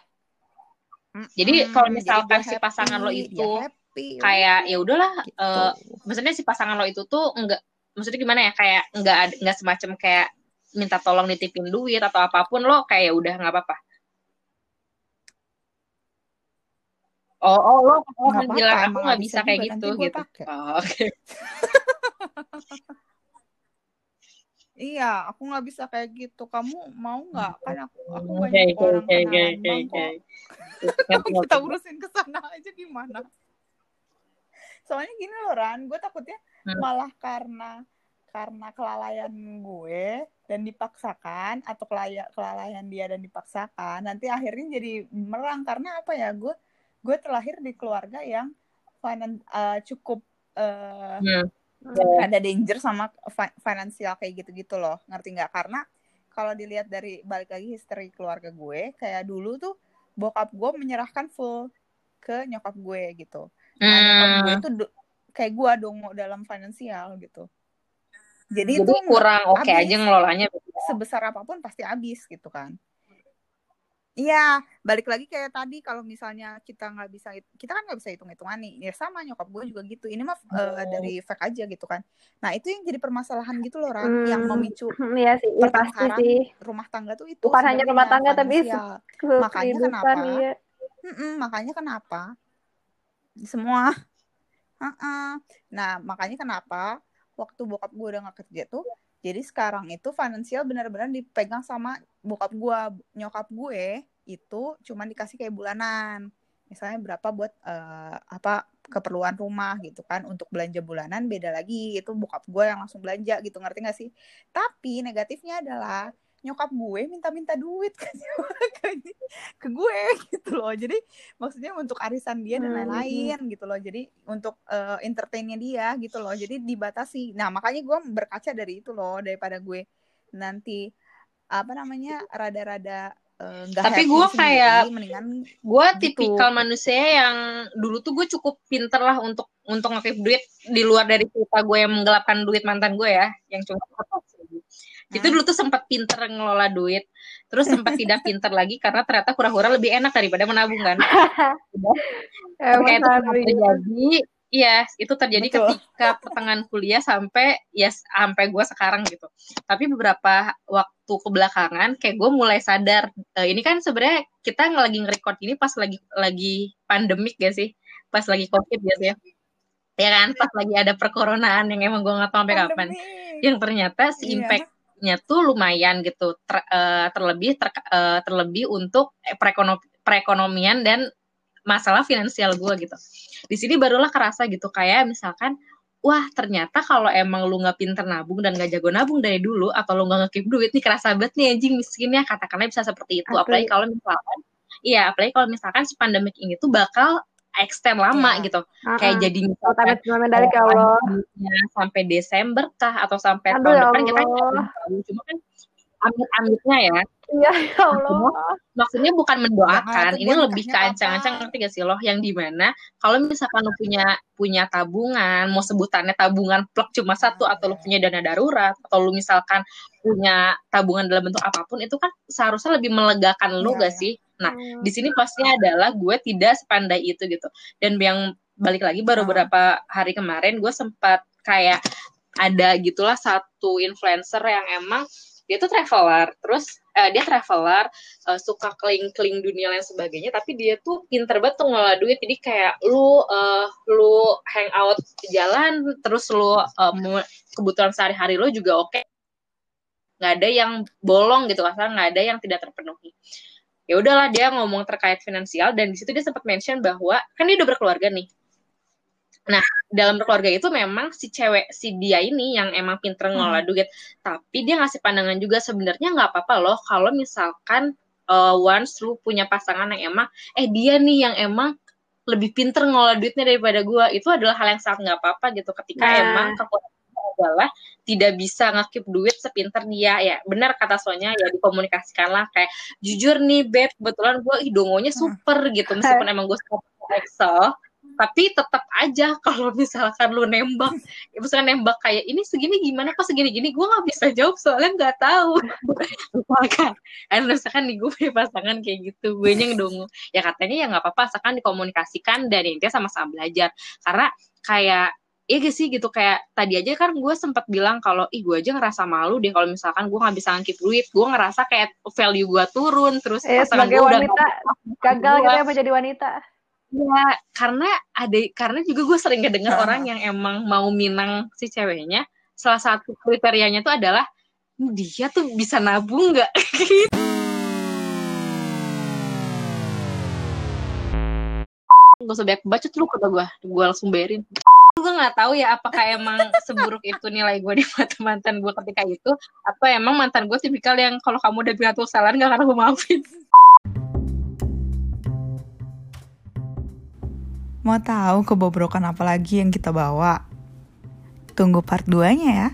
Jadi Mm-mm. kalau Jadi misalkan gua si pasangan lo itu dia happy, kayak ya udahlah gitu. eh, maksudnya si pasangan lo itu tuh enggak maksudnya gimana ya kayak enggak enggak semacam kayak minta tolong nitipin duit atau apa pun lo kayak ya udah nggak apa-apa. Oh, oh lo, lo nggak aku nggak bisa bisa kayak gitu gitu. pakai. Oh, Oke. iya aku nggak bisa kayak gitu. Kamu mau nggak? Kan aku aku banyak oke, orang bang oke. kok. Ngerti, kita urusin ke sana aja gimana? Soalnya gini loh Ran. Gue takutnya Hmm. malah karena karena kelalaian gue dan dipaksakan atau kelaya, kelalaian dia dan dipaksakan nanti akhirnya jadi merang karena apa ya? Gue gue terlahir di keluarga yang finan, eh, cukup eh, Hmm. ada danger sama fi- finansial kayak gitu-gitu loh ngerti nggak karena kalau dilihat dari balik lagi history keluarga gue kayak dulu tuh bokap gue menyerahkan full ke nyokap gue gitu nah nyokap gue Hmm. itu kayak gue dong dalam finansial gitu jadi, Jadi itu kurang oke habis aja ngelolanya. sebesar apa pun pasti habis gitu kan Iya, balik lagi kayak tadi kalau misalnya kita nggak bisa kita kan nggak bisa hitung hitungan nih, ya sama nyokap gue juga gitu. Ini mah eh, dari fake aja gitu kan. Nah itu yang jadi permasalahan gitu loh Ran, yang Hmm, memicu iya sih iya pasti sih rumah tangga tuh itu bukan hanya rumah tangga tapi Makanya kenapa? iya makanya kenapa semua Heeh. Nah, makanya kenapa waktu bokap gue udah gak kerja tuh, jadi sekarang itu finansial benar-benar dipegang sama bokap gue, nyokap gue itu cuma dikasih kayak bulanan. Misalnya berapa buat eh, apa keperluan rumah gitu kan untuk belanja bulanan beda lagi itu bokap gue yang langsung belanja gitu ngerti gak sih? Tapi negatifnya adalah nyokap gue minta-minta duit ke, ke, ke gue gitu loh. Jadi maksudnya untuk arisan dia dan Hmm, lain-lain gitu loh. Jadi untuk eh, entertainnya dia gitu loh. Jadi dibatasi. Nah makanya gue berkaca dari itu loh daripada gue nanti apa namanya rada-rada nggak Tapi gue kayak mendingan gue gitu. tipikal manusia yang dulu tuh gue cukup pinter lah untuk untuk ngaktif duit di luar dari cerita gue yang menggelapkan duit mantan gue ya yang cuma itu dulu tuh sempat pinter ngelola duit terus sempat tidak pinter lagi karena ternyata hura-hura lebih enak daripada menabung kan? Kayak itu begitu. terjadi. Iya itu terjadi Betul. ketika pertengahan kuliah sampai ya sampai gue sekarang gitu. Tapi beberapa waktu kebelakangan kayak gue mulai sadar eh, ini kan sebenarnya kita lagi nge-record ini pas lagi lagi pandemik gak sih? Pas lagi covid gitu ya ya kan? Pas lagi ada perkoronaan yang emang gue nggak tahu sampai kapan. Yang ternyata si Iya. Duitnya tuh lumayan gitu ter, uh, terlebih ter, uh, terlebih untuk perekonom, perekonomian dan masalah finansial gue gitu. Di sini barulah kerasa gitu kayak misalkan wah ternyata kalau emang lu nggak pinter nabung dan gak jago nabung dari dulu atau lu nggak ngekip duit nih kerasa banget nih anjing miskinnya katakanlah bisa seperti itu. Apalagi kalau misalkan iya apalagi kalau misalkan si pandemik ini tuh bakal extend lama yeah. gitu. Uh-uh. Kayak jadi misalkan dari ya Allah. sampai Desember kah atau sampai Aduh, tahun ya depan kita nggak tahu. Cuma kan amit-amitnya ya. Iya, ya Allah. Maksudnya bukan mendoakan, ini lebih ke ancang-ancang ngerti gak sih loh yang di mana kalau misalkan lo punya punya tabungan, mau sebutannya tabungan plek cuma satu atau lo punya dana darurat atau lo misalkan punya tabungan dalam bentuk apa pun itu kan seharusnya lebih melegakan lo ya, gak sih? Nah, hmm. di sini pastinya adalah gue tidak sepandai itu gitu. Dan yang balik lagi baru hmm. beberapa hari kemarin gue sempat kayak ada gitulah satu influencer yang emang dia tuh traveler terus uh, dia traveler uh, suka keling-keling dunia dan sebagainya tapi dia tuh pinter banget tuh ngelola duit jadi kayak lu uh, lu hang out di jalan terus lu uh, kebutuhan sehari-hari lu juga oke okay. nggak ada yang bolong gitu asal nggak ada yang tidak terpenuhi ya udahlah dia ngomong terkait finansial dan di situ dia sempat mention bahwa kan dia udah berkeluarga nih Nah, dalam berkeluarga itu memang si cewek, si dia ini yang emang pinter ngelola hmm. duit. Tapi dia ngasih pandangan juga sebenarnya nggak apa-apa loh kalau misalkan uh, once lu punya pasangan yang emang, eh dia nih yang emang lebih pinter ngelola duitnya daripada gue. Itu adalah hal yang sangat nggak apa-apa gitu ketika nah. emang kekuatan adalah tidak bisa ngekip duit sepinter dia. Ya benar kata Sonya ya dikomunikasikan lah kayak jujur nih beb kebetulan gue idongonya hmm. super gitu. Meskipun emang gue suka Excel tapi tetap aja kalau misalkan lu nembak ya misalkan nembak kayak ini segini gimana? Kok segini gini gue nggak bisa jawab soalnya nggak tahu. Misalkan ada misalkan nih gue punya pasangan kayak gitu gue yang dong ya katanya ya nggak apa-apa misalkan dikomunikasikan dan intinya sama-sama belajar. Karena kayak Iya gak sih gitu kayak tadi aja kan gue sempat bilang kalau ih gue aja ngerasa malu deh kalau misalkan gue nggak bisa ngakip duit gue ngerasa kayak value gue turun terus eh, sebagai wanita udah gagal gitu ya menjadi wanita Ya, karena ada karena juga gue sering kedenger orang yang emang mau minang si ceweknya. Salah satu kriterianya tuh adalah dia tuh bisa nabung nggak? Gak usah banyak baca tuh kata gue, gue langsung bayarin. Gue nggak tahu ya apakah emang seburuk itu nilai gue di mata mantan gue ketika itu, atau emang mantan gue tipikal yang kalau kamu udah bilang tuh kesalahan gak akan gue maafin. Mau tahu kebobrokan apa lagi yang kita bawa? Tunggu part 2-nya ya.